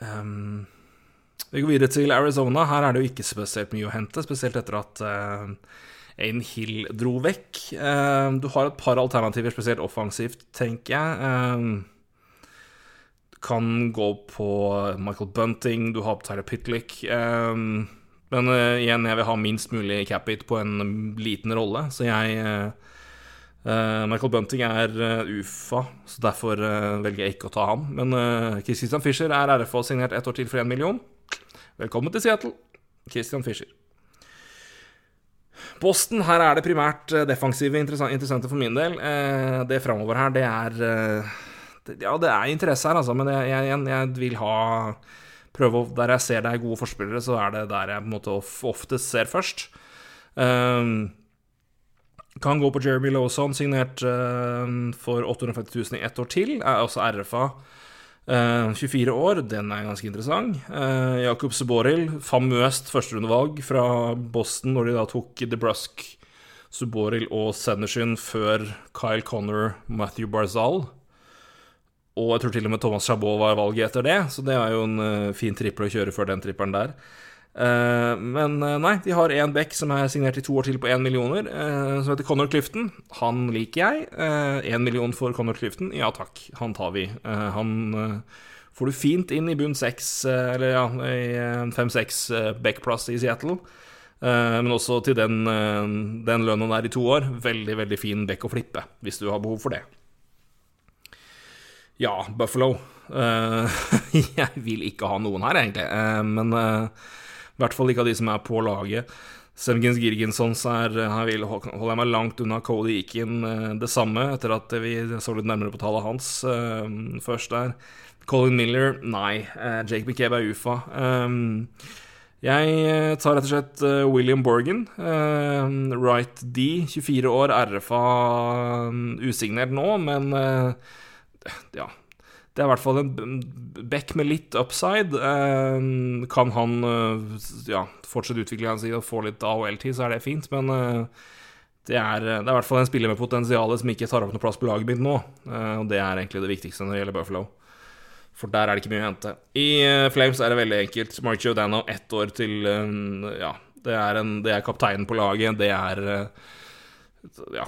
Um, vi går videre til Arizona. Her er det jo ikke spesielt mye å hente, spesielt etter at uh, Aiden Hill dro vekk. Uh, du har et par alternativer, spesielt offensivt, tenker jeg. Uh, du kan gå på Michael Bunting, du har på Tyler Pitlick. men igjen, jeg vil ha minst mulig cap-it på en liten rolle, så jeg Michael Bunting er UFA, så derfor velger jeg ikke å ta ham. Men uh, Christian Fischer er RFA signert ett år til for én million. Velkommen til Seattle, Christian Fischer. Boston, her er det primært eh, defensive interessante for min del. Eh, det framover her, det er eh, Ja, det er interesse her, altså, men jeg, jeg, jeg vil ha prøve å, Der jeg ser det er gode forspillere, så er det der jeg på en måte oftest ser først. Kan gå på Jeremy Lawson, signert for 850 000 i ett år til. Er også RFA. 24 eh, år, den er ganske interessant. Uh, Jakob Suboril, famøst førsterundevalg fra Boston når de da tok DeBrusk, Suboril og Sennersyn før Kyle Connor, Matthew Barzal. Og jeg tror til og med Thomas Chabot var valget etter det, så det er jo en uh, fin trippel å kjøre før den trippelen der. Uh, men uh, nei, de har én back som er signert i to år til på én millioner, uh, som heter Connor Clifton. Han liker jeg. Én million for Connor Clifton, ja takk, han tar vi. han får du fint inn i bunn seks, eller ja, i fem-seks backplass i Seattle. men også til den, den lønna der i to år. Veldig, veldig fin back å flippe, hvis du har behov for det. Ja, Buffalo. *laughs* jeg vil ikke ha noen her, egentlig, men i hvert fall ikke av de som er på laget. Semgens Girgensons er Her holder jeg meg langt unna Cody Eakin eh, det samme, etter at vi så litt nærmere på tallet hans uh, først der. Colin Miller, nei. Uh, Jake McCabe er UFA. Um, jeg tar rett og slett William Borgan. Uh, right D, 24 år, RFA, um, usignert nå, men ja det er i hvert fall en back med litt upside. Uh, kan han uh, ja, fortsette utviklingen sin og få litt AHL-tid, så er det fint. Men uh, det, er, det, er, i hvert fall en spiller med potensial som ikke tar opp noe plass på laget mitt nå. og det er egentlig det viktigste når det gjelder Buffalo. For der er det ikke mye å hente. I Flames er det veldig enkelt. Mark Giordano, ett år til Ja, det er, en, det er kapteinen på laget. Det er Ja,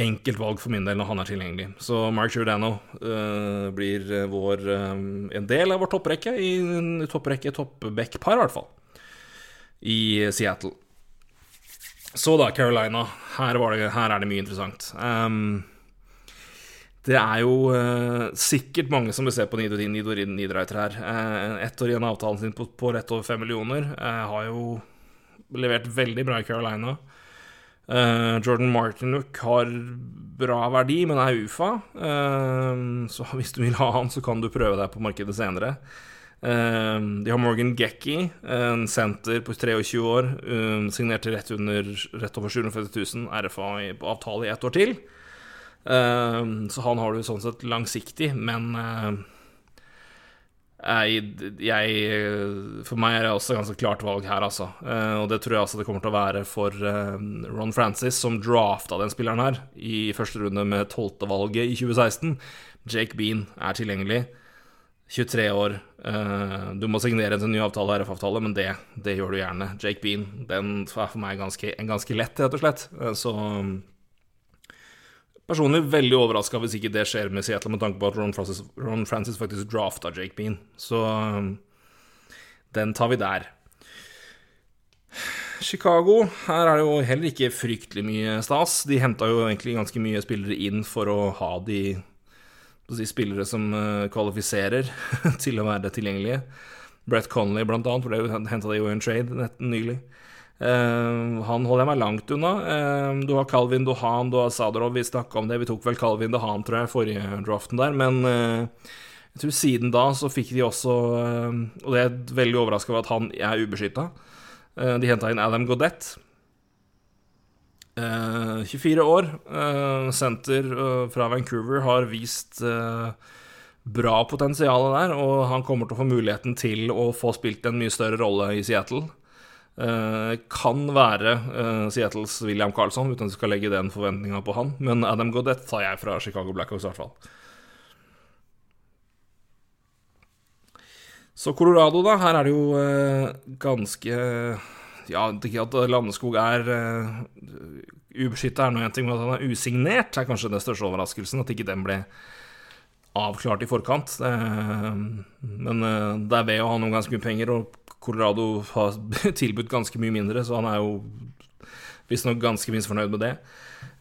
enkelt valg for min del når han er tilgjengelig. Så Mark Giordano uh, blir eh, vår, um, en del av vår topprekke, i topprekke toppback-par, i hvert fall, i Seattle. Så da, Carolina. Her, det, her er det mye interessant. Um, det er jo uh, sikkert mange som vil se på Nidorin Niederreiter her. Uh, ett år igjen av avtalen sin på, på rett over fem millioner. Uh, har jo levert veldig bra i Carolina. Uh, Jordan Martinuk har bra verdi, men er UFA. Uh, så *laughs* hvis du vil ha han, så kan du prøve deg på markedet senere. Uh, de har Morgan Gekki, en senter på 23 år, signerte rett, under, rett over 750 000 RFA på avtale i ett år til. så han har du sånn sett langsiktig, men jeg, jeg, For meg er det også et ganske klart valg her, altså. Uh, og det tror jeg også det kommer til å være for uh, Ron Francis, som drafta den spilleren her i første runde med tolvtevalget i 2016. Jake Bean er tilgjengelig. 23 år. Du må signere en ny avtale, RF-avtale, men det, det, gjør du gjerne. Jake Bean den er for meg ganske, ganske lett, rett og slett. så personlig veldig overraska hvis ikke det skjer med Seattle, med tanke på at Ron Francis, Ron Francis faktisk drafta Jake Bean. Så um, den tar vi der. Chicago, her er det jo heller ikke fryktelig mye stas. De henta jo egentlig ganske mye spillere inn for å ha de si, spillere som uh, kvalifiserer *laughs* til å være tilgjengelige. Brett Conley, blant annet, for det henta de jo i en trade nylig. Uh, han holder jeg meg langt unna. Uh, du har Calvin Dohan, du har Sadrov, vi snakka om det. Vi tok vel Calvin Dohan, tror jeg, forrige draften der. Men uh, jeg tror siden da så fikk de også Og det er veldig overraska over at han er ubeskytta. de henta inn Adam Godet. 24 år, senter fra Vancouver, har vist bra potensial der, og han kommer til å få muligheten til å få spilt en mye større rolle i Seattle. Uh, kan være uh, Seattles William Carlson, uten at vi skal legge den forventninga på han. Men Adam Godet tar jeg fra Chicago Blackhawks, i hvert fall. Så Colorado, da. Her er det jo uh, ganske Ja, ikke at Landeskog er uh, ubeskytta, er nå én ting, men at han er usignert, er kanskje den største overraskelsen. At ikke den ble avklart i forkant. men det er ved å ha noen ganske mye penger og Colorado har *laughs* tilbudt ganske mye mindre, så han er jo visstnok ganske misfornøyd med det.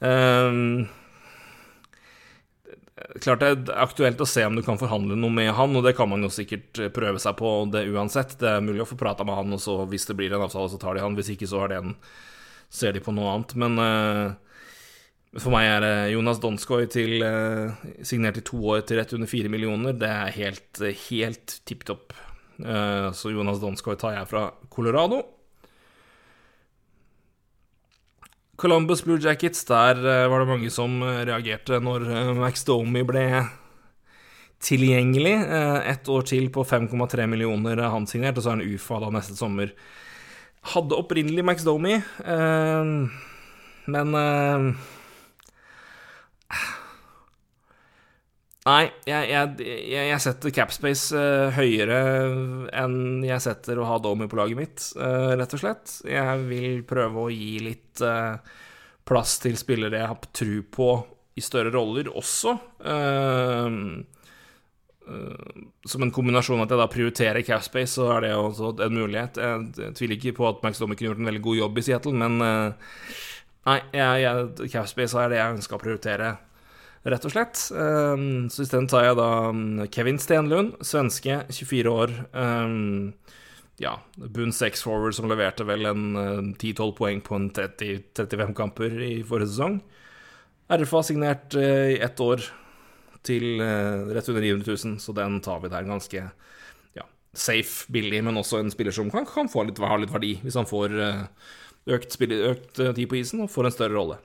Um, klart det er aktuelt å se om du kan forhandle noe med han, og det kan man jo sikkert prøve seg på det uansett. Det er mulig å få prata med han, og så hvis det blir en avtale, så tar de han. Hvis ikke, så det en, ser de på noe annet. Men for meg er det Jonas Donskoy til uh, signert i to år til rett under fire millioner. Det er helt, helt tipp topp. Eh, så Jonas Donskoy tar jeg fra Colorado. Columbus Blue Jackets, der eh, var det mange som eh, reagerte når Max Domi ble tilgjengelig. Ett år til på 5,3 millioner han signert, og så er han UFA da neste sommer. Hadde opprinnelig Max Domi, men Nei, jeg, jeg, jeg, setter Capspace uh, høyere enn jeg setter å ha Domi på laget mitt, uh, rett og slett. Jeg vil prøve å gi litt uh, plass til spillere jeg har tru på i større roller også. som en kombinasjon at jeg da prioriterer Capspace, så er det også en mulighet. Jeg tviler ikke på at Max Domi kunne gjort en veldig god jobb i Seattle, men nei, Capspace er det jeg ønsker å prioritere rett og slett. Um, så isteden tar jeg da um, Kevin Stenlund, svenske, 24 år. Um, ja, bunn seks forward som leverte vel en uh, 10-12 poeng på en 30, 35 kamper i forrige sesong. RFA signert uh, i ett år til uh, rett under 900 000, så den tar vi der ganske ja, safe, billig, men også en spiller som kan, kan litt, ha litt verdi hvis han får uh, økt, spill, økt uh, tid på isen og får en større rolle.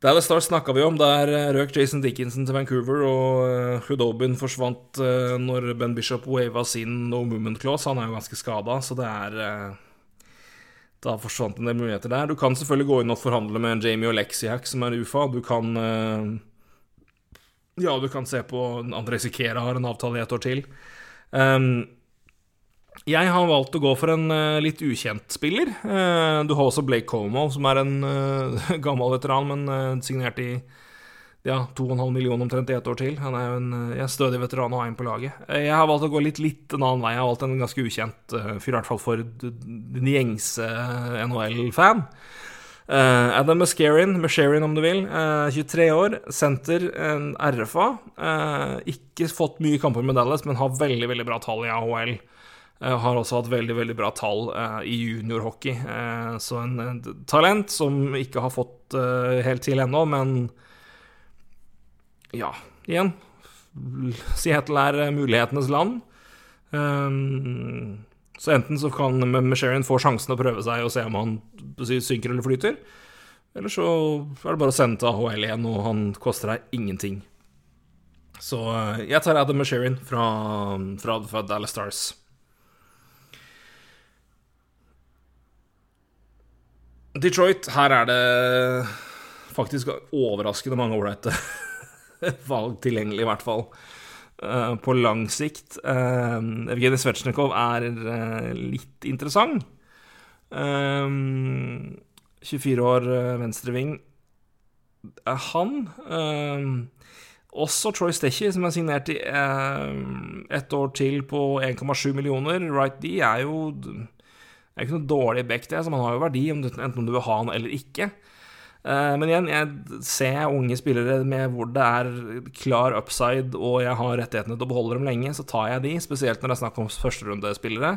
Dallas Stars snakka vi om. Der eh, røk Jason Dickinson til Vancouver, og Hudobin forsvant uh, når Ben Bishop wava sin no movement clause. Han er jo ganske skada, så det er Da forsvant en del muligheter der. Du kan selvfølgelig gå inn og forhandle med Jamie og Oleksiak, som er UFA. Du kan Ja, du kan se på André Sikera har en avtale i et år til. Um, jeg har valgt å gå for en uh, litt ukjent spiller. Uh, du har også Blake Como, som er en uh, *laughs* gammel veteran, men signert i ja, 2,5 millioner omtrent i ett år til. Han er jo en ja, stødig veteran og har en på laget. Jeg har valgt å gå litt, litt en annen vei. Jeg har valgt en ganske ukjent fyr, i hvert fall for den gjengse NHL-fan. Uh, Adam Muscarin, Muscarin om du vil, uh, 23 år, senter, en RFA. Uh, ikke fått mye kamper med Dallas, men har veldig veldig bra tall i AHL. Uh, har også hatt veldig veldig bra tall uh, i juniorhockey. Uh, så en, en, talent som ikke har fått helt til ennå, men ja, igjen Seattle er mulighetenes land. så enten så kan Mesherian få sjansen å prøve seg og se om han synker eller flyter. Eller så er det bare å sende til AHL igjen, og han koster deg ingenting. Så jeg tar Adam Mesherian fra, fra, fra Dallas Stars. Detroit, her er det faktisk overraskende mange ålreite *laughs* valg tilgjengelig, i hvert fall. Uh, på lang sikt. Uh, Evgenij Svetsjnikov er uh, litt interessant. 24 år, venstreving. han Også Troy Stetchy, som er signert i ett år til på 1,7 millioner. Right D er jo er ikke noe dårlig back, det. Så man har jo verdi, enten om du vil ha han eller ikke. Eh, men igjen, jeg ser unge spillere med hvor det er klar upside, og jeg har rettighetene til å beholde dem lenge, så tar jeg de. Spesielt når det er snakk om førsterundespillere.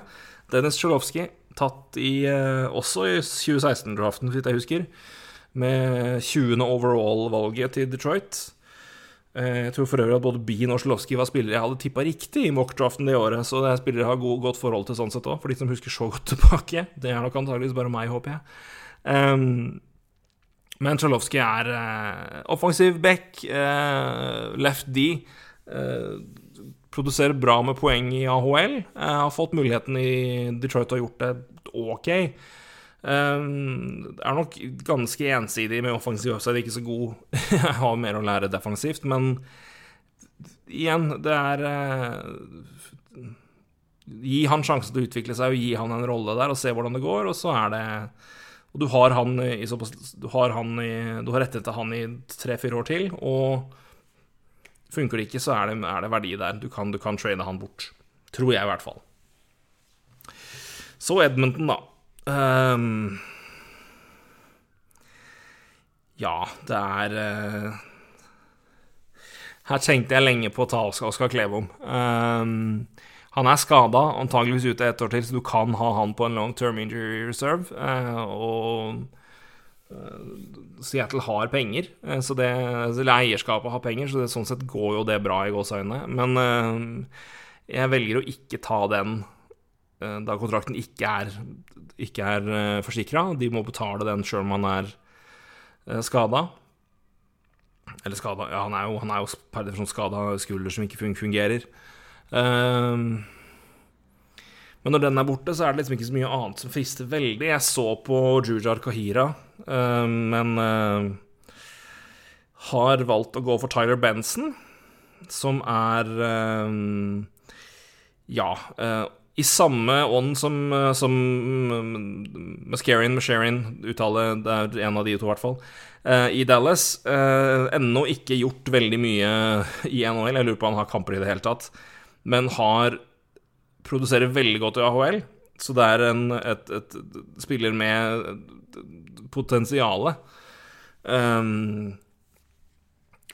Dennis Tsjolowski, tatt i, eh, også i 2016-draften, så vidt jeg husker, med 20. overall-valget til Detroit. Eh, jeg tror for øvrig at både Bean og Slowski var spillere jeg hadde tippa riktig i mockdraften det året, så det er spillere har god, godt forhold til sånn sett òg, for de som husker så godt *laughs* tilbake. Det er nok antageligvis bare meg, håper jeg. Um, men Tsjolowski er uh, offensiv back, uh, left D. Uh, produserer bra med poeng i AHL. har fått muligheten i Detroit og gjort det ok. Um, er nok ganske ensidig med offensiv offside, ikke så god. *laughs* Jeg har mer å lære defensivt, men igjen, det er uh, Gi han sjansen til å utvikle seg og gi han en rolle der og se hvordan det går, og så er det Og du har han i såpass Du har, har rettet til han i tre-fire år til, og funker det ikke, så er det, er det verdi der. Du kan, du kan trade han bort. Tror jeg, i hvert fall. Så Edmonton, da. Um, ja, det er uh, Her tenkte jeg lenge på å ta Oskar Klevom. Um, han er skada, antageligvis ute et år til, så du kan ha han på en long term injury reserve. Uh, og uh, Seattle har penger, så det, eller eierskapet har penger, så det, sånn sett går jo det bra i gåseøynene. Men jeg velger å ikke ta den da kontrakten ikke er ikke er eh, forsikra. De må betale den sjøl om han er eh, skada. Eller skada Ja, han er jo, han er jo per definisjon skada skulder som ikke fungerer. Uh, men når den er borte, så er det liksom ikke så mye annet som frister veldig. Jeg så på Jujar Kahira, uh, men har valgt å gå for Tyler Benson, som er uh, Ja i samme ånd som, eh, som Mascarin, Masharian, uttaler Det er en av de to, i hvert fall. Uh, I Dallas. Uh, Ennå ikke gjort veldig mye i NHL. Jeg lurer på om han har kamper i det hele tatt. Men har produserer veldig godt i AHL. Så det er en et, et, spiller med potensiale. Um,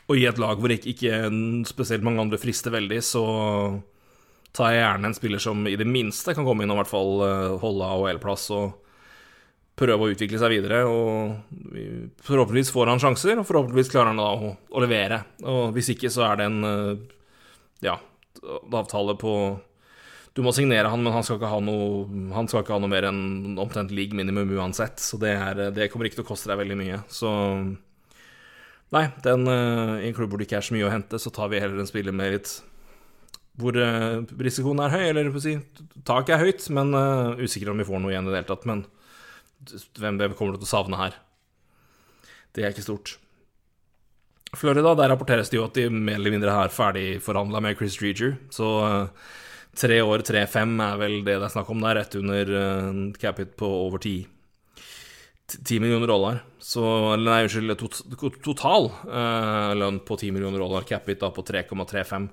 og i et lag hvor ikke, ikke spesielt mange andre frister veldig, så tar jeg gjerne en spiller som i det minste kan komme inn og i hvert fall eh, holde AHL-plass og prøve å utvikle seg videre. Og forhåpentligvis får han sjanser, og forhåpentligvis klarer han da å, levere. Og hvis ikke, så er det en eh, ja, avtale på Du må signere han, men han skal ikke ha noe, han skal ikke ha noe mer enn omtrent league minimum uansett. Så det, er, det, kommer ikke til å koste deg veldig mye. Så Nei, den, eh, i en klubb hvor det ikke er så mye å hente, så tar vi heller en spiller med litt hvor uh, risikoen er høy, eller si, taket er høyt, men uh, usikker om vi får noe igjen i det hele tatt. Men hvem, hvem kommer du til å savne her? Det er ikke stort. Florida, der rapporteres det jo at de mer eller mindre har ferdigforhandla med Chris Dreger. Så uh, tre år, tre-fem er vel det det er snakk om der, rett under uh, capit på over ti. 10 millioner dollar. Så Nei, unnskyld, tot, total uh, lønn på 10 millioner dollar, capit da på 3,35.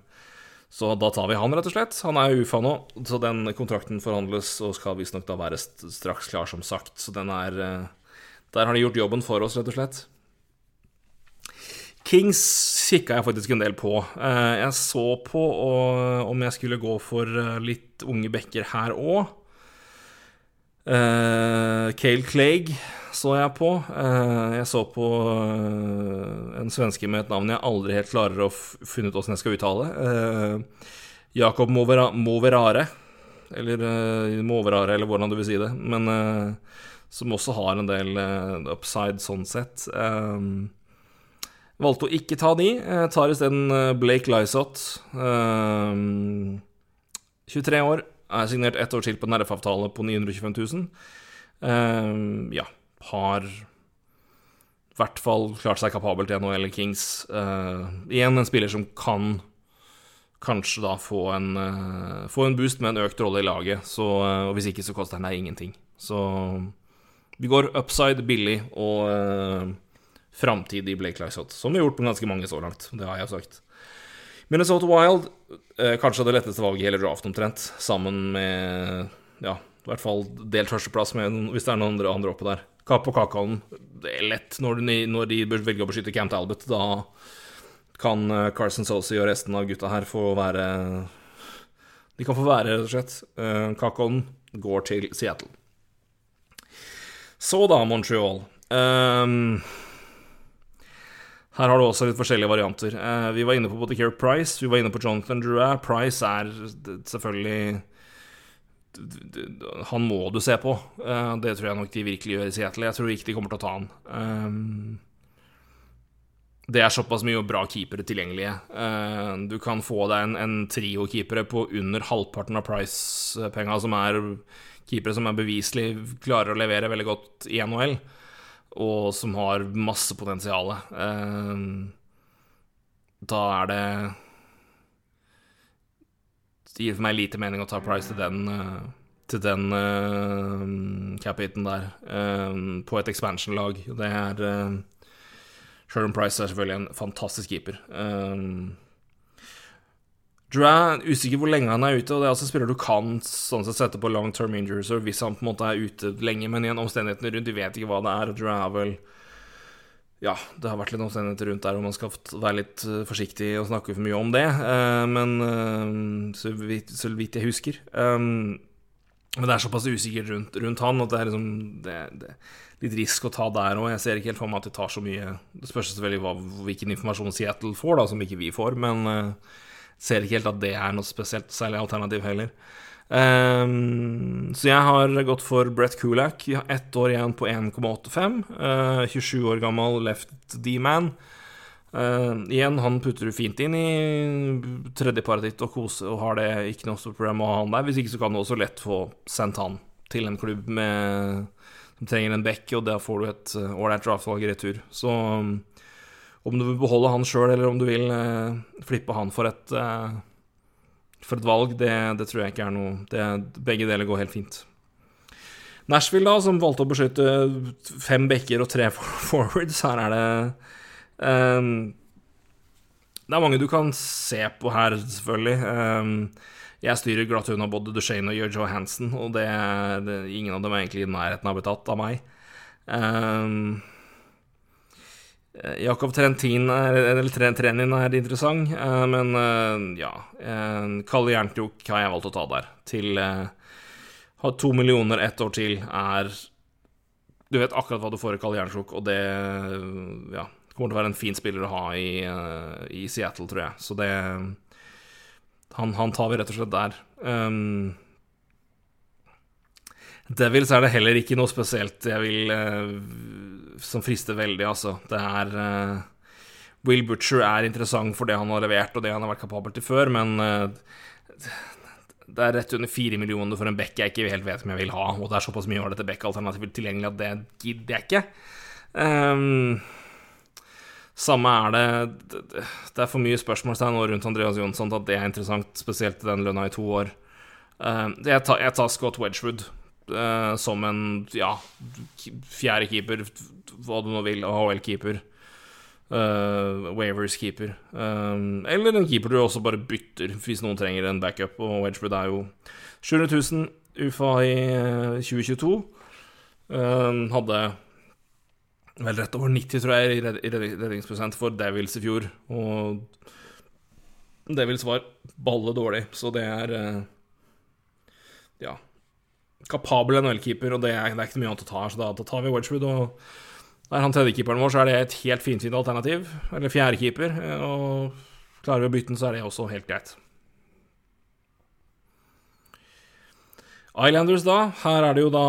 Så da tar vi han, rett og slett. Han er UFA nå, så den kontrakten forhandles og skal visstnok da være straks klar, som sagt. Så den er eh, Der har de gjort jobben for oss, rett og slett. Kings kikka jeg faktisk en del på. Eh, jeg så på om jeg skulle gå for eh, litt unge bekker her òg. Uh, Cale Clegg så jeg på. Uh, jeg så på uh, en svenske med et navn jeg aldri helt klarer å finne ut åssen jeg skal uttale. Jakob Movera Moverare. Eller Moverare, eller hvordan du vil si det. Men som også har en del upside sånn sett. valgte å ikke ta de. Tar isteden Blake Lysot. 23 år er signert ett år til på en RF-avtale på 925 000. Uh, ja, har i hvert fall klart seg kapabel til NHL Kings. Uh, igjen en spiller som kan kanskje da få en, uh, få en boost med en økt rolle i laget. Så, uh, og hvis ikke, så koster han deg ingenting. Så vi går upside billig og uh, framtid i Blake Lysot, som vi har gjort på ganske mange så langt. Det har jeg sagt. Minnesota Wild, eh, kanskje det letteste valget i hele draften omtrent, sammen med ja, i hvert fall delt førsteplass med hvis det er noen andre, andre oppe der. Kapp og Kakaoen, det er lett når de, når de velger å beskytte Camp Talbot. Da kan eh, Carson Sosi og resten av gutta her få være De kan få være, rett og slett. Eh, Kakaoen går til Seattle. Så da, Montreal. Um, her har du også litt forskjellige varianter. Eh, vi var inne på både Care Price, vi var inne på Jonathan Drouin. Price er selvfølgelig Han må du se på. Eh, det tror jeg nok de virkelig gjør i Seattle. Jeg tror ikke de kommer til å ta han. Eh, det er såpass mye bra keepere tilgjengelige. Du kan få deg en, en trio keepere på under halvparten av Price-penga, som er keepere som er beviselig klarer å levere veldig godt i NHL og som har masse potensial. Eh, da er det Det gir for meg lite mening å ta Price til den, eh, til den uh, cap-hiten der, uh, på et expansion-lag. Det er uh, Sherman Price er selvfølgelig en fantastisk keeper. Uh, Er usikker hvor lenge han er ute, og det er altså spiller du kan sånn sett sette på long term injuries hvis han på en måte er ute lenge, men igjen omstendighetene rundt, de vet ikke hva det er, og Drew er vel ja, det har vært litt omstendigheter rundt der, og man skal være litt eh, forsiktig og snakke for mye om det. Uh, men uh, så, vidt, så, vidt, jeg husker. Men det er såpass usikkert rundt, rundt, han at det er liksom det, det, litt risk å ta der òg. Jeg ser ikke helt for meg at de tar så mye Det spørs selvfølgelig hvilken informasjon Seattle får, da, som ikke vi får, men Ser ikke helt at det er noe spesielt særlig alternativ heller. Um, så jeg har gått for Brett Kulak. Vi har ett år igjen på 1,85. Uh, 27 år gammel left D-man. Uh, igjen, han putter du fint inn i tredjeparet ditt og koser og har det ikke noe stort problem å ha han der. Hvis ikke så kan du også lett få sendt han til en klubb med, som trenger en back, og da får du et eh, ålreit draftvalg i retur. Så um, om du vil beholde han sjøl, eller om du vil eh, flippe han for et, eh, for et valg, det, det, tror jeg ikke er noe det, Begge deler går helt fint. Nashville, da, som valgte å beskytte fem bekker og tre *laughs* forwards, her er det um, Det er mange du kan se på her, selvfølgelig. Um, jeg styrer glatt unna både Duchene og Joe Hansen, og det, det, ingen av dem er egentlig i nærheten av blitt tatt av meg. Um, Eh, Jakob Trentin er, eller Trenin er interessant, eh, men eh, ja Kalle Jernkrok har jeg valgt å ta der. Til ha to millioner ett år til er Du vet akkurat hva du får i Kalle Jernkrok, og det ja, kommer til å være en fin spiller å ha i, i Seattle, tror jeg. Så det han, han, tar vi rett og slett der. Um, Devils er det heller ikke noe spesielt jeg vil som frister veldig, altså. Det er uh, Will Butcher er interessant for det han har levert og det han har vært kapabel til før, men uh, det er rett under fire millioner for en back jeg ikke helt vet om jeg vil ha, og det er såpass mye av dette back-alternativet tilgjengelig at det gidder jeg ikke. Um, samme er det Det er for mye spørsmålstegn rundt Andreas Jonsson til at det er interessant, spesielt den lønna i to år. Tar, jeg tar Scott Wedgwood uh, som en ja, fjerde keeper, hva du nå vil, AHL-keeper. Uh, eh, Wavers-keeper. Um, eller en keeper du også bare bytter hvis noen trenger en backup. Og Wedgwood er jo 700 000 UFA i 2022. Um, hadde vel rett over 90, tror jeg, i red- redningsprosent for Devils i fjor. Og Devils var balle dårlig, så det er uh, Ja. Kapabel NHL-keeper, og det er, det er ikke mye annet å ta her, så da, da tar vi Wedgwood. Og er han tredjekeeperen vår, så er det et helt finfint alternativ. Eller fjerdekeeper. eh, Og klarer vi å bytte den, så er det også helt greit. Islanders, da. Her er det jo da,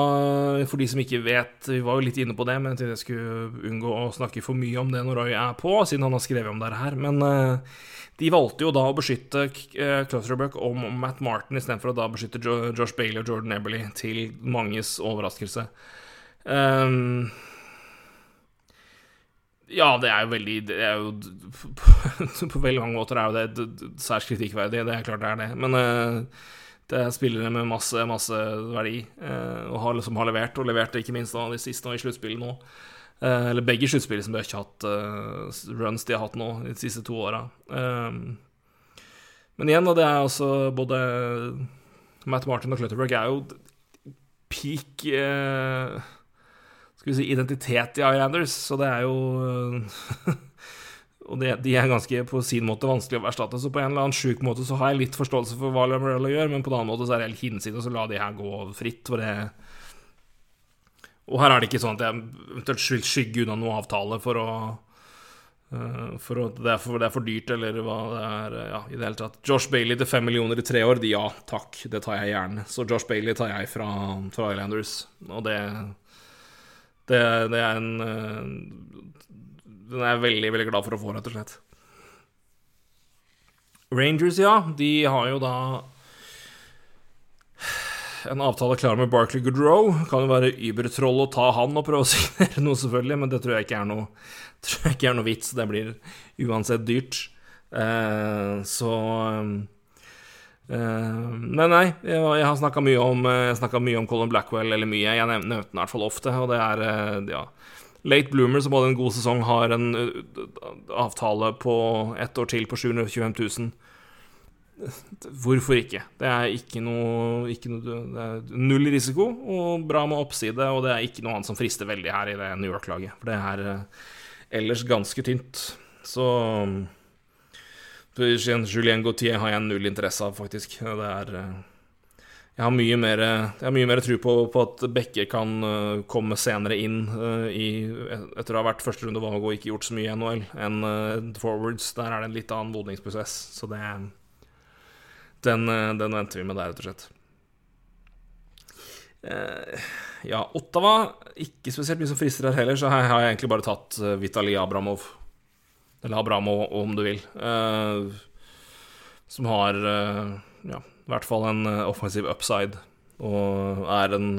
for de som ikke vet Vi var jo litt inne på det, men jeg tenkte jeg skulle unngå å snakke for mye om det når Roy er på, siden han har skrevet om det her. Men eh, de valgte jo da å beskytte uh, Clutterbuck og Matt Martin istedenfor å da beskytte Josh Bailey og Jordan Eberly, til manges overraskelse. Um, ja, det er jo veldig Det er jo *laughs* På veldig mange måter er jo det særs kritikkverdig, det er klart det er det. Men eh, det er spillere med masse, masse verdi, eh, og har, som har levert, og leverte ikke minst de siste nå i sluttspillet nå. Eh, eller begge sluttspillene som de har ikke hatt eh, runs de har hatt nå de siste to åra. Um, men igjen, da, det er altså både Matt Martin og Clutterberg er jo peak eh, Skal vi si identitet i Islanders, så det er jo *laughs* Og de er ganske på sin måte vanskelig å erstatte, så på en eller annen sjuk måte så har jeg litt forståelse for hva Lamarella gjør, men på en annen måte så er det helt hinsides å la de her gå fritt, for det Og her er det ikke sånn at jeg eventuelt vil skygge unna noe avtale for å eh, for at det det er for dyrt, eller hva det er Ja, i det hele tatt. Josh Bailey til fem millioner i tre år, de, ja takk, det tar jeg gjerne. Så Josh Bailey tar jeg fra, fra Islanders, og det det, det er en eh, Den er jeg veldig, veldig glad for å få, rett og slett. Rangers, ja. De har jo da en avtale klar med Barkley Goodrow. Kan jo være übertroll å ta han og prøve å *laughs* signere noe, selvfølgelig, men det tror jeg ikke er noe, tror jeg ikke er noe vits. Det blir uansett dyrt. Eh, så Uh, Men nei, jeg, jeg har snakka mye, om, eh, mye om Colin Blackwell, eller mye. Jeg nevnte den i hvert fall ofte, og det er uh, ja. Late Bloomer, som hadde en god sesong, har en uh, avtale på ett år til på 725 000. Hvorfor ikke? Det er ikke noe, ikke noe Det er null risiko og bra med oppside, og det er ikke noe annet som frister veldig her i det New York-laget. For det er eh, ellers ganske tynt. Så Julien Gautier har jeg null interesse av, faktisk. Det er eh, Jeg har mye mer, jeg mye mer tro på, på at Bekke kan uh, komme senere inn uh, i, etter å ha vært førsterundevalg og ikke gjort så mye i NHL, enn uh, forwards. Der er det en litt annen modningsprosess. Så det den, den venter vi med der, rett og slett. Ja, Ottawa Ikke spesielt mye som frister her heller, så her har jeg egentlig bare tatt Vitali Abramov. Eller Abramov, om du vil. Som har ja, i hvert fall en eh, offensiv upside. Og er en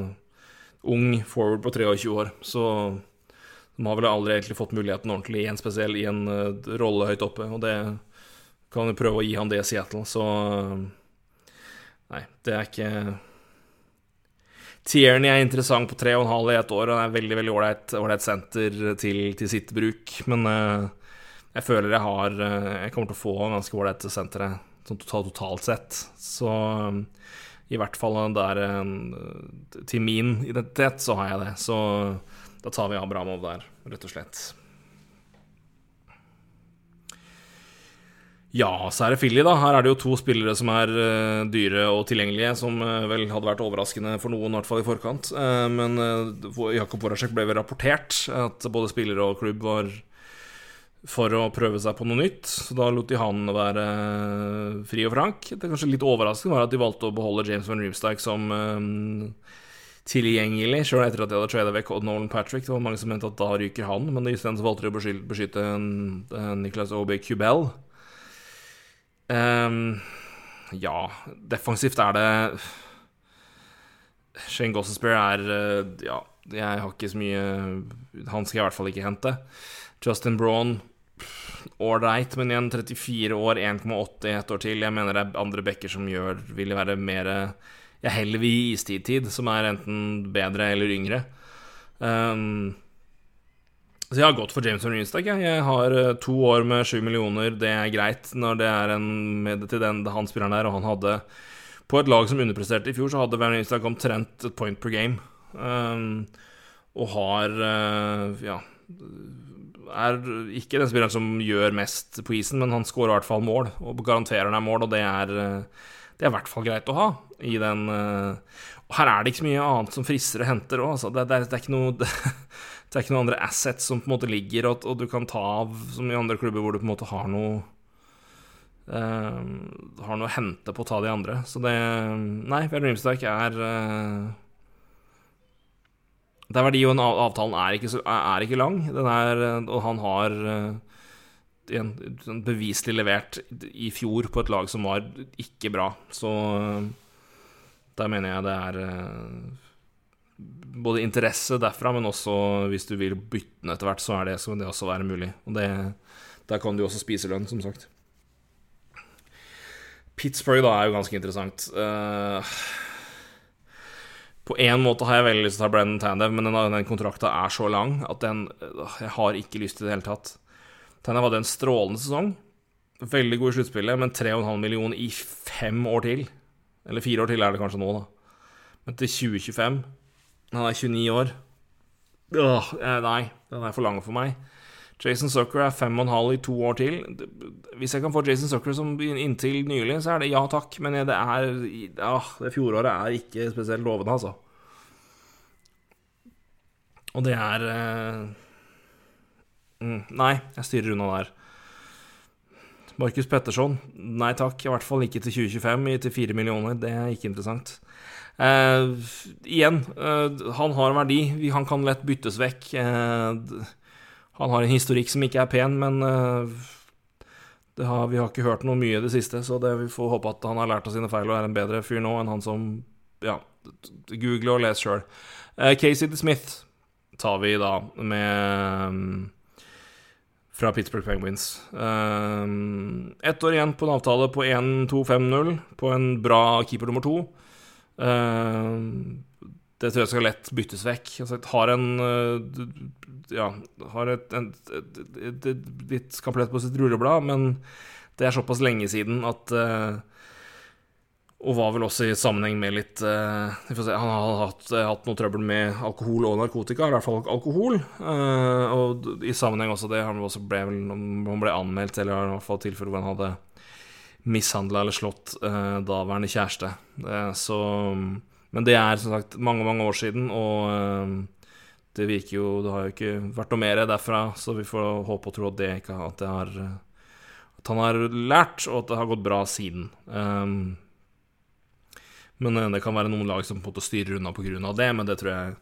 ung forward på 23 år. Så de har vel aldri egentlig fått muligheten ordentlig i en spesiell i en eh, rolle høyt oppe. Og det kan vi prøve å gi han det i Seattle, så Nei, det er ikke Tierney er interessant på tre og en halv i ett år, og er veldig veldig ålreit senter til, til sitt bruk. Men uh, jeg føler jeg har uh, Jeg kommer til å få ganske ålreite sentre sånn totalt, totalt sett. Så um, i hvert fall der uh, Til min identitet så har jeg det. Så da tar vi Abramov der, rett og slett. Ja, så er det Philly, da. Her er det jo to spillere som er uh, dyre og tilgjengelige, som uh, vel hadde vært overraskende for noen, i hvert fall i forkant. Uh, men Jakob Voracek ble vel rapportert at både spillere og klubb var for å prøve seg på noe nytt. Så da lot de han være fri og frank. Det kanskje litt overraskende var at de valgte å beholde James Van Riemsdyk som tilgjengelig, sjøl etter at de hadde trada vekk Nolan Patrick. Det var mange som mente at da ryker han, men isteden valgte de å beskytte, beskytte Nicholas Aubé Cubell. Um, ja, defensivt er det Shane Gossespear er Ja, jeg har ikke så mye Han skal jeg i hvert fall ikke hente. Justin Braun ålreit, men igjen 34 år, 1,80 ett år til. Jeg mener det er andre backer som gjør vil være mer Jeg heller vil gi istid-tid, som er enten bedre eller yngre. Um, så jeg har gått for James Van Rienstak. Jeg. har to år med sju millioner. Det er greit når det er en med til den han spilleren der, og han hadde På et lag som underpresterte i fjor, så hadde Van Rienstak omtrent et point per game. Um, og har uh, ja, er ikke den spilleren som gjør mest på isen, men han skårer i hvert fall mål, og garanterer deg mål, og det er, det er i hvert fall greit å ha i den Og her er det ikke så mye annet som frisser og henter òg, altså. Det, det, det, er ikke noe *laughs* det, er ikke noen andre assets som på en måte ligger, og, og, du kan ta av, som i andre klubber hvor du på en måte har noe uh, Har noe å hente på å ta de andre. Så det Nei, Bjørn Rimstark er uh, det er verdi, og avtalen er ikke, er ikke lang. Er, og han har igjen, beviselig levert i fjor på et lag som var ikke bra. Så der mener jeg det er både interesse derfra, men også hvis du vil bytte den etter hvert, så er det, så det også være mulig. Og det, der kan du også spise lønn, som sagt. Pittsburgh da er jo ganske interessant. Uh, på en måte har jeg veldig lyst til å ta Brennan Tanev, men den, den kontrakta er så lang at den øh, Jeg har ikke lyst til det i det hele tatt. Tanev hadde en strålende sesong. Veldig god i sluttspillet, men 3,5 millioner i fem år til. Eller fire år til er det kanskje nå, da. Men til 2025 Han er 29 år. Åh, nei, den er for lang for meg. Jason Zucker er 5,5 i to år til. Hvis jeg kan få Jason Zucker som inntil nylig, så er det ja takk, men det er ja, det fjoråret er ikke spesielt lovende, altså. Og det er uh, Nei, jeg styrer unna der. Markus Petterson, nei takk. I hvert fall ikke til 2025, til 4 millioner. Det er ikke interessant. Uh, igjen, uh, han har en verdi. Han kan lett byttes vekk. Uh, han har en historikk som ikke er pen, men har, vi har ikke hørt noe mye i det siste, så det, vi får håpe at han har lært av sine feil og er en bedre fyr nå enn han som Ja, google og les sjøl. Casey Smith tar vi da med fra Pittsburgh Penguins. Um, Ett år igjen på en avtale på 1-2-5-0 på en bra keeper nummer to. Um, det tror jeg skal lett byttes vekk. Altså, har en Ja, har et, et, et, et litt skamplett på sitt rulleblad, men det er såpass lenge siden at uh, og var vel også i sammenheng med litt uh, se, Han har hatt, uh, hatt, noe trøbbel med alkohol og narkotika, i hvert fall alkohol. Uh, og i sammenheng også det Han også ble, han ble anmeldt, eller i hvert fall tilfeller hvor han hadde mishandla eller slått daværende kjæreste. så Men det er som sagt mange, mange år siden, og det virker jo Det har jo ikke vært noe mer derfra, så vi får håpe og tro at det ikke at det har At han har lært, og at det har gått bra siden. Um, men eh, det kan være noen lag som på en måte styrer unna pga. det, men det tror, jeg,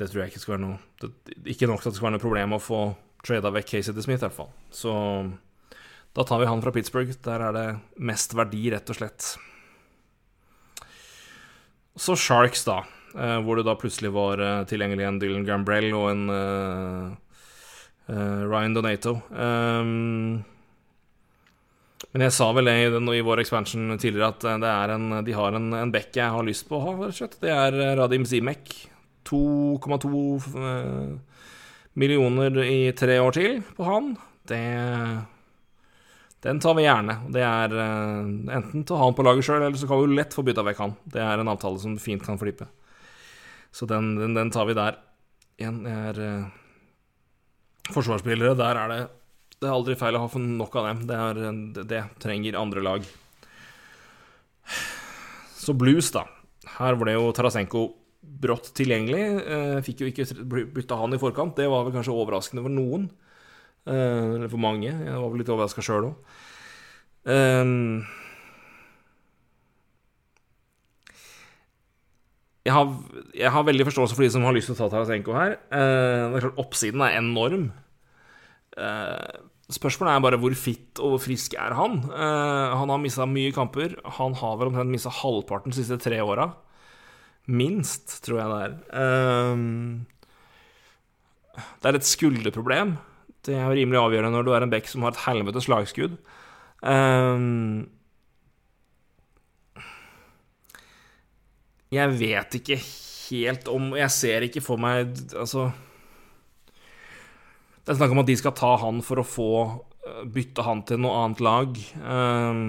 det tror jeg ikke skal være noe det, Ikke nok til at det skal være noe problem å få trada vekk Casey DeSmith, i hvert fall. Så da tar vi han fra Pittsburgh. Der er det mest verdi, rett og slett. Så Sharks, da. Eh, hvor det da plutselig var eh, tilgjengelig en Dylan Gambrell og en uh, Ryan Donato. Um, men jeg sa vel det i, vår expansion tidligere at en, de har en, en back jeg har lyst på å ha. Det er eh, Radim Zimek. 2,2 eh, millioner i tre år til på han. Det Den tar vi gjerne. Det er eh, enten til å ha han på laget sjøl, eller så kan vi lett få bytta vekk han. Det er en avtale som fint kan flippe. Så den, den, den tar vi der. Igjen er uh, forsvarsspillere. Der er det det er aldri feil å ha for nok av dem. Det, er, det, det trenger andre lag. Så Blues, da. Her ble jo Tarasenko brått tilgjengelig. Eh, fikk jo ikke bytta han i forkant. Det var vel kanskje overraskende for noen. Eh, eller for mange. Jeg var litt overraska sjøl òg. Eh, jeg, har, jeg har, veldig forståelse for de som har lyst til å ta Tarasenko her. Eh, det er klart Oppsiden er enorm. Eh, Spørsmålet er bare hvor fit og frisk er han. Han har mista mye kamper. Han har vel omtrent mista halvparten de siste tre åra. Minst, tror jeg det er. Uh, det er et skulderproblem. Det er rimelig avgjørende når du er en back som har et helvetes slagskudd. Um, jeg vet ikke helt om Jeg ser ikke for meg Altså det er snakk om at de skal ta han for å få eh, bytte han til noe annet lag. Ehm,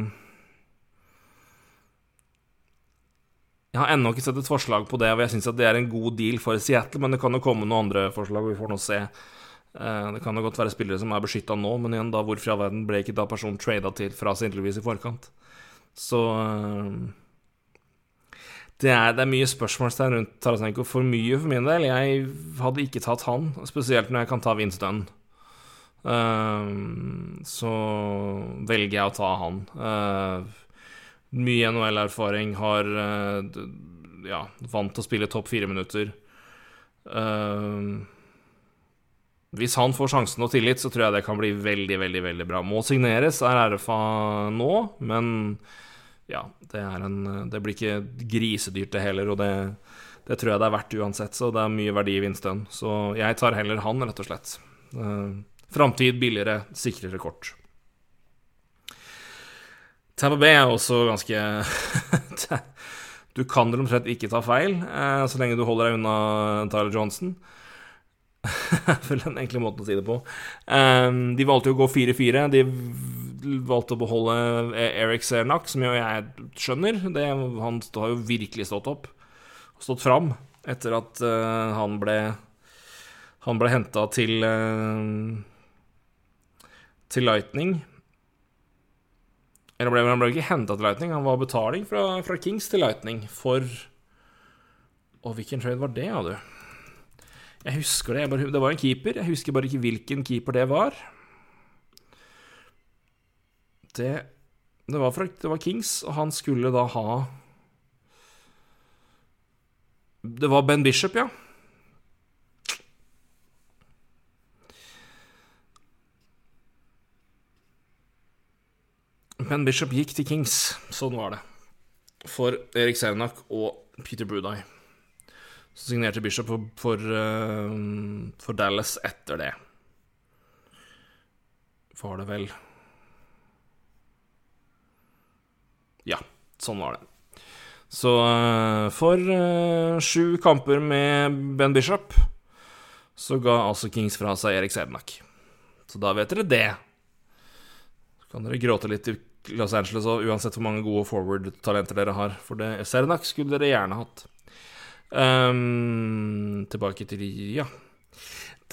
jeg har ennå ikke sett et forslag på det, og jeg syns det er en god deal for Seattle, men det kan jo komme noen andre forslag, vi får nå se. Eh, det kan jo godt være spillere som er beskytta nå, men igjen, da hvorfor i all verden ble ikke da personen trada til fra. Louis i forkant? Så eh, det er, det er mye spørsmålstegn rundt Tarasenko. For mye for min del. Jeg hadde ikke tatt han, spesielt når jeg kan ta Vince Dunn. Uh, så velger jeg å ta han. Uh, mye NHL-erfaring, har uh, ja, vant til å spille topp fire minutter. Hvis han får sjansen og tillit, så tror jeg det kan bli veldig, veldig veldig bra. Må signeres, er RFA nå, men ja, det, en, det blir ikke grisedyrt, det heller. Og det, det, tror jeg det er verdt uansett, så det er mye verdi i Winston. Så jeg tar heller han, rett og slett. Uh, Framtid billigere, sikrere kort. Tampa Bay er også ganske *laughs* Du kan vel omtrent ikke ta feil, uh, så lenge du holder deg unna Tyler Johnson. *laughs* vel den enkle måten å si det på. Um, de valgte jo å gå 4-4. De valgte å beholde Eric Sernak, som jo jeg skjønner. Det, han har jo virkelig stått opp stått fram etter at uh, han ble Han ble henta til uh, til Lightning. Eller ble, han ble ikke henta til Lightning, han var betaling fra, fra Kings til Lightning for Og hvilken trade var det, ja, du? Jeg husker det. Jeg bare, det var en keeper. Jeg husker bare ikke hvilken keeper det var. Det, det, var, fra, det var Kings, og han skulle da ha Det var Ben Bishop, ja. Ben Bishop gikk til Kings. Sånn var det. For Erik Sernak og Peter Brudai. Så signerte Bishop for, for, uh, for Dallas etter det. Var det vel Ja, sånn var det. Så uh, for uh, sju kamper med Ben Bishop så ga altså Kings fra seg Erik Sednak. Så da vet dere det. Så kan dere gråte litt i Los Angeles og uansett hvor mange gode forward-talenter dere har. For det Sednak skulle dere gjerne hatt. Um, tilbake til Ja.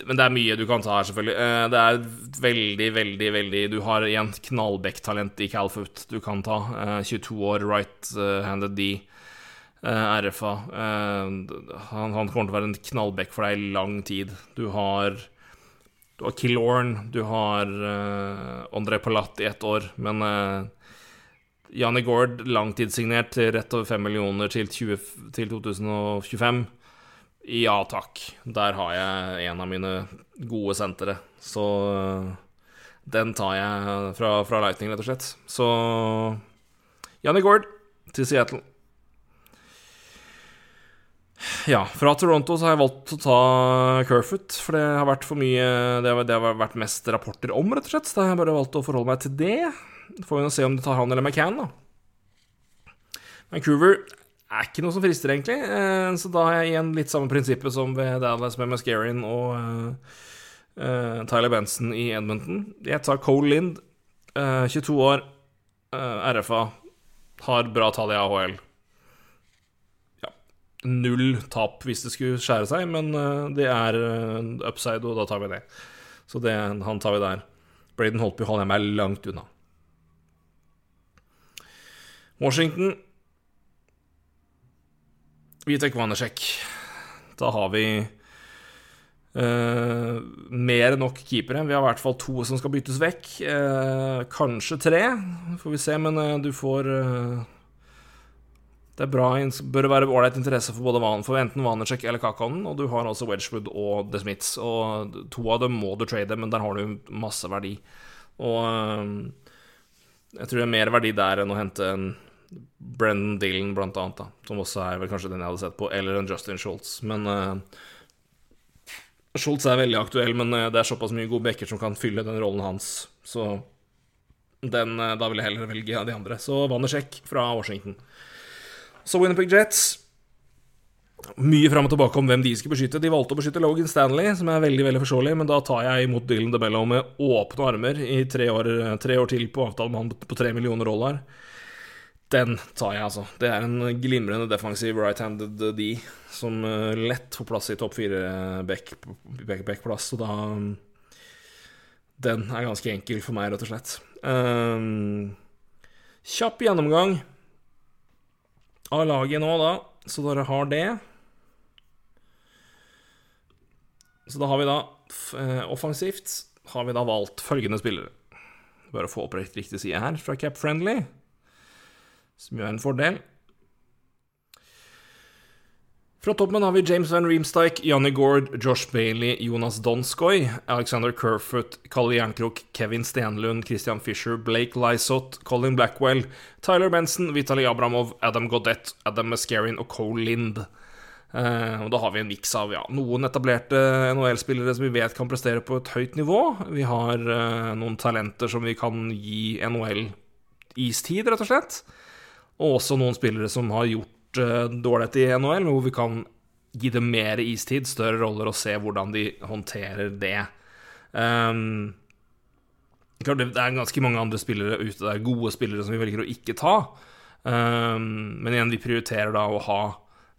Men det er mye du kan ta her, selvfølgelig. Uh, det er veldig, veldig, veldig Du har igjen knallback-talent i Calfoot du kan ta. Uh, eh, 22 år, right-handed D. Uh, RFA. Han, han, kommer til å være en knallback for deg i lang tid. Du har Du har Killorn, du har André Palat i ett år, men Janni Gord langtidssignert rett over 5 millioner til, 20, til 2025. Ja takk. Der har jeg en av mine gode sentre. Så den tar jeg fra, fra Lightning, rett og slett. Så Janne Gord til Seattle. Ja, fra Toronto så har jeg valgt å ta Kerfoot, for det har vært for mye Det har, det har vært mest rapporter om, rett og slett. Så da har jeg bare valgt å forholde meg til det. Får vi nå se om de tar han eller McCann, da. Vancouver er ikke noe som frister, egentlig. Eh, så da har jeg igjen litt samme prinsippet som ved Dallas med Mascarin og uh, Tyler Benson i Edmonton. Jeg tar Cole Lind, uh, 22 år, uh, RFA, har bra tall i AHL. Ja, null tap hvis det skulle skjære seg, men det er upside, og da tar vi det. Så det, han tar vi der. Braden Holtby holder jeg meg langt unna. Washington Vitek Vanecek. Da har vi uh, mer enn nok keepere. Vi har i hvert fall to som skal byttes vekk. Uh, kanskje tre, får vi se, men uh, du får Det er bra, bør være ålreit interesse for, både, for enten Vanercheck eller Kakanen, og du har altså Wedgwood og The Smiths. Og to av dem må du trade, men der har du masse verdi. Og jeg tror det er mer verdi der enn å hente en Brennan Dillon, blant annet, da, som også er vel kanskje den jeg hadde sett på, eller en Justin Schultz. Men uh, Schultz er veldig aktuell, men uh, det er såpass mye gode backer som kan fylle den rollen hans, så den, uh, da vil jeg heller velge av de andre. Så Wannersek fra Washington. Så Winnipeg Jets mye fram og tilbake om hvem de skal beskytte. De valgte å beskytte Logan Stanley, som er veldig veldig forståelig, men da tar jeg imot Dylan DeBello med åpne armer i tre år, tre år til på avtale med han på tre millioner dollar. Den tar jeg, altså. Det er en glimrende defensiv right-handed D som eh, lett får plass i topp fire back-plass. Og da Den er ganske enkel for meg, rett og slett. Um, kjapp gjennomgang av laget nå, da, så dere har det. Så da har vi da eh, offensivt har vi da valgt følgende spillere. Bare å få opp riktig side her fra Cap Friendly, som jo er en fordel. Fra toppen har vi James Van Reemstike, Johnny Gord, Josh Bailey, Jonas Donskoy, Alexander Kerfoot, Kalle Jernkrok, Kevin Stenlund, Christian Fisher, Blake Lysott, Colin Blackwell, Tyler Benson, Vitali Abramov, Adam Godett, Adam Mascarin og Cole Lind. Uh, og da har vi en miks av ja, noen etablerte NHL-spillere som vi vet kan prestere på et høyt nivå. Vi har uh, noen talenter som vi kan gi NHL istid, rett og slett. Og også noen spillere som har gjort uh, dårlighet i NHL, hvor vi kan gi dem mer istid, større roller, og se hvordan de håndterer det. Um, klart det er ganske mange andre spillere ute der, gode spillere som vi velger å ikke ta. Um, men igjen, vi prioriterer da å ha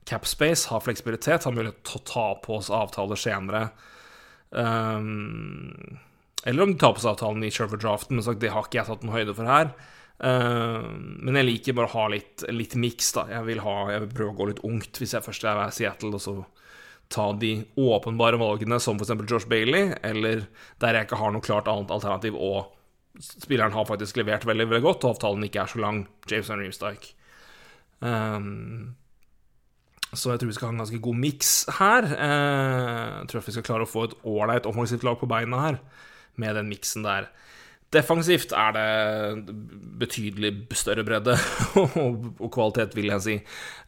capspace, ha fleksibilitet, ha mulighet til å ta på oss avtaler senere. Um, eller om de tar på seg avtalen i selve draften, men sagt, det har ikke jeg tatt noen høyde for her. Uh, men jeg liker bare å ha litt, litt miks, da. Jeg vil, ha, jeg vil prøve å gå litt ungt hvis jeg først er i Seattle, og så ta de åpenbare valgene, som f.eks. Josh Bailey, eller der jeg ikke har noe klart annet alternativ, og spilleren har faktisk levert veldig veldig godt, og avtalen ikke er så lang. James Van Reemstike. Um, så jeg tror vi skal ha en ganske god miks her. Uh, jeg tror vi skal klare å få et ålreit offensivt lag på beina her, med den miksen der. Defensivt er det betydelig større bredde *laughs* og kvalitet, vil jeg si.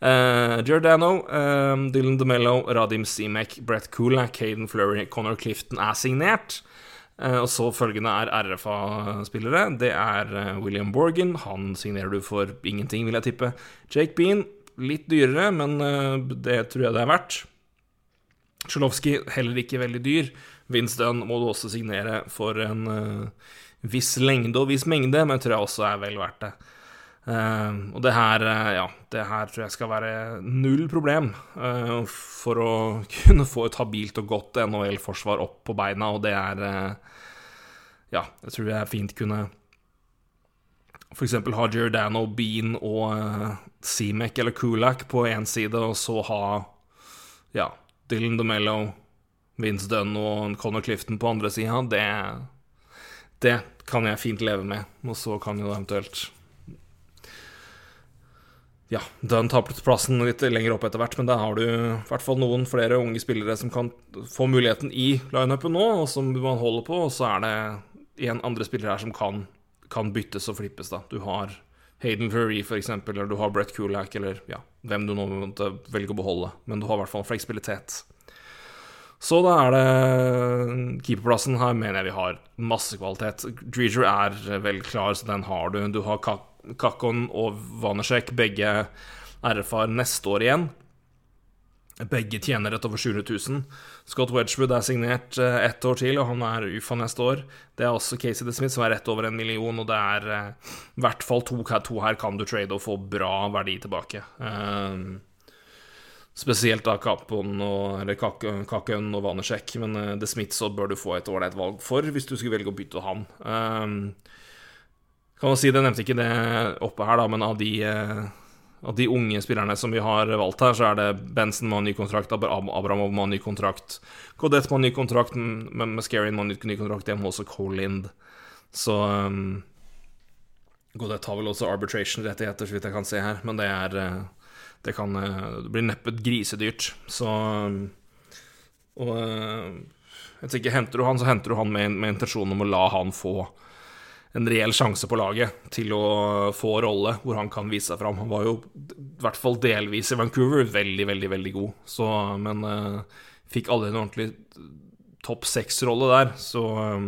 Uh, Giordano, uh, Dylan DeMello, Radim Simek, Brett Kula, Caden Flurry, Connor Clifton er signert. Uh, og så følgende er RFA-spillere. Det er William Borgan. Han signerer du for ingenting, vil jeg tippe. Jake Bean, litt dyrere, men det tror jeg det er verdt. Sjolovskij, heller ikke veldig dyr. Dunn må du også signere for en viss lengde og viss mengde, men tror jeg også er vel verdt det. Uh, og det her, uh, ja, det her tror jeg skal være null problem uh, for å *laughs* kunne få et habilt og godt NHL-forsvar opp på beina, og det er Ja, jeg tror jeg fint kunne f.eks. ha Giordano, Bean og uh, Seamek eller Kulak på én side, og så ha ja, Dylan DeMello, Vince Dunn og Connor Clifton på andre sida. Det, det kan jeg fint leve med. Og så kan jo eventuelt Ja, Dunn tar plassen litt lenger opp etter hvert, men da har du i hvert fall noen flere unge spillere som kan få muligheten i lineupen nå, og som man holder på, og så er det igjen andre spillere her som kan, kan byttes og flippes, da. Du har Hayden for eksempel, eller du har Brett Kulak, eller ja, hvem du nå måtte velge å beholde, men du har i hvert fall fleksibilitet. Så da er det keeperplassen. Her mener jeg vi har masse kvalitet. Dreger er vel klar, så den har du. Du har Kakon og Vanesjek, begge RFR neste år igjen. Begge tjener rett over 700 000. Scott Wedgwood er signert eh, ett år til, og han er UFA neste år. Det er også Casey DeSmith, som er rett over en million, og det er eh, i hvert fall to, to her kan du trade og få bra verdi tilbake. Um, Spesielt da Kapon og, eller og Vanesjek, men uh, The så bør du få et ålreit valg for hvis du skulle velge å bytte han. Uh, kan man si, det nevnte ikke det oppe her, da, men av de, uh, av de unge spillerne som vi har valgt her, så er det Benson med ny kontrakt, Abramov med ny kontrakt, Godett med ny kontrakt, med Mascarin med ny kontrakt, hjemme også Cole Lind. Så um, Godet har vel også arbitration-rettigheter, så vidt jeg kan se her, men det er uh, det kan eh, Det blir neppe grisedyrt. Så Og eh, jeg tenker, henter du han, så henter du han med, med intensjonen om å la han få en reell sjanse på laget til å få rolle hvor han kan vise seg fram. Han var jo i hvert fall delvis i Vancouver veldig, veldig, veldig god, så, men uh, fikk aldri en ordentlig topp seks-rolle der, så um,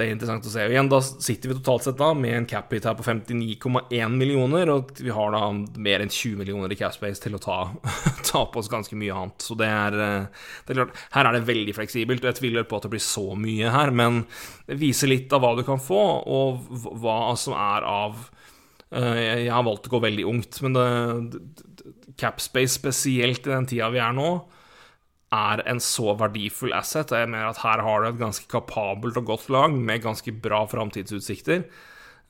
det er interessant å se. Og igjen, da sitter vi totalt sett da med en cap-hit her på 59,1 millioner, og vi har da mer enn 20 millioner i cap-space til å ta, *laughs* ta, på oss ganske mye annet. Så det er, eh, det er, klart, her er det veldig fleksibelt, og jeg tviler på at det blir så mye her, men det viser litt av hva du kan få, og hva som er av eh, Jeg har valgt å gå veldig ungt, men cap-space spesielt i den tida vi er nå, er en så verdifull asset. Jeg mener at her har du et ganske kapabelt og godt lag med ganske bra framtidsutsikter.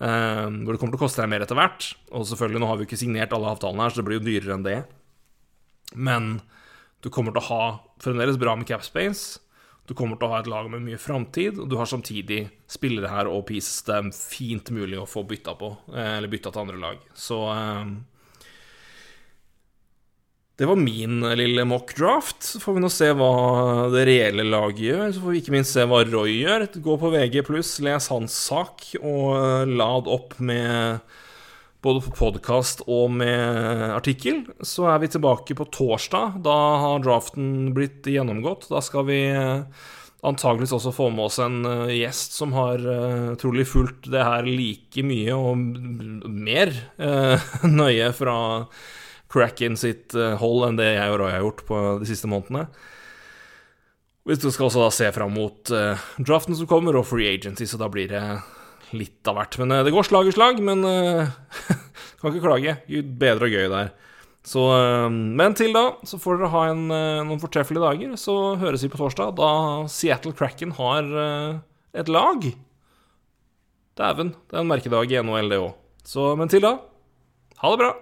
Uh, hvor det kommer til å koste deg mer etter hvert. Og selvfølgelig, nå har vi ikke signert alle avtalene her, så det blir jo dyrere enn det. Men du kommer til å ha fremdeles bra med capspace. Du kommer til å ha et lag med mye framtid, og du har samtidig spillere her og pieces er fint mulig å få bytta på, eh, eller bytta til andre lag. Så uh, det var min lille mock-draft. Så får vi nå se hva det reelle laget gjør. Så får vi ikke minst se hva Roy gjør. Gå på VG+, les hans sak, og lad opp med både på podkast og med artikkel. Så er vi tilbake på torsdag. Da har draften blitt gjennomgått. Da skal vi antageligvis også få med oss en gjest som har trolig fulgt det her like mye og mer *laughs* nøye fra Cracken sitt eh, hold enn det jeg og Roy har gjort på de siste månedene. Hvis du skal også da se fram mot uh, draften som kommer, og free agency, så da blir det litt av hvert. Men uh, det går slag i slag, men *laughs* kan ikke klage. Bedre og gøy der. Så, men til da så får dere ha en, noen fortreffelige dager. Så høres vi på torsdag, da Seattle Cracken har et lag. Dæven, det er en merkedag i NHL, det òg. Men til da, ha det bra.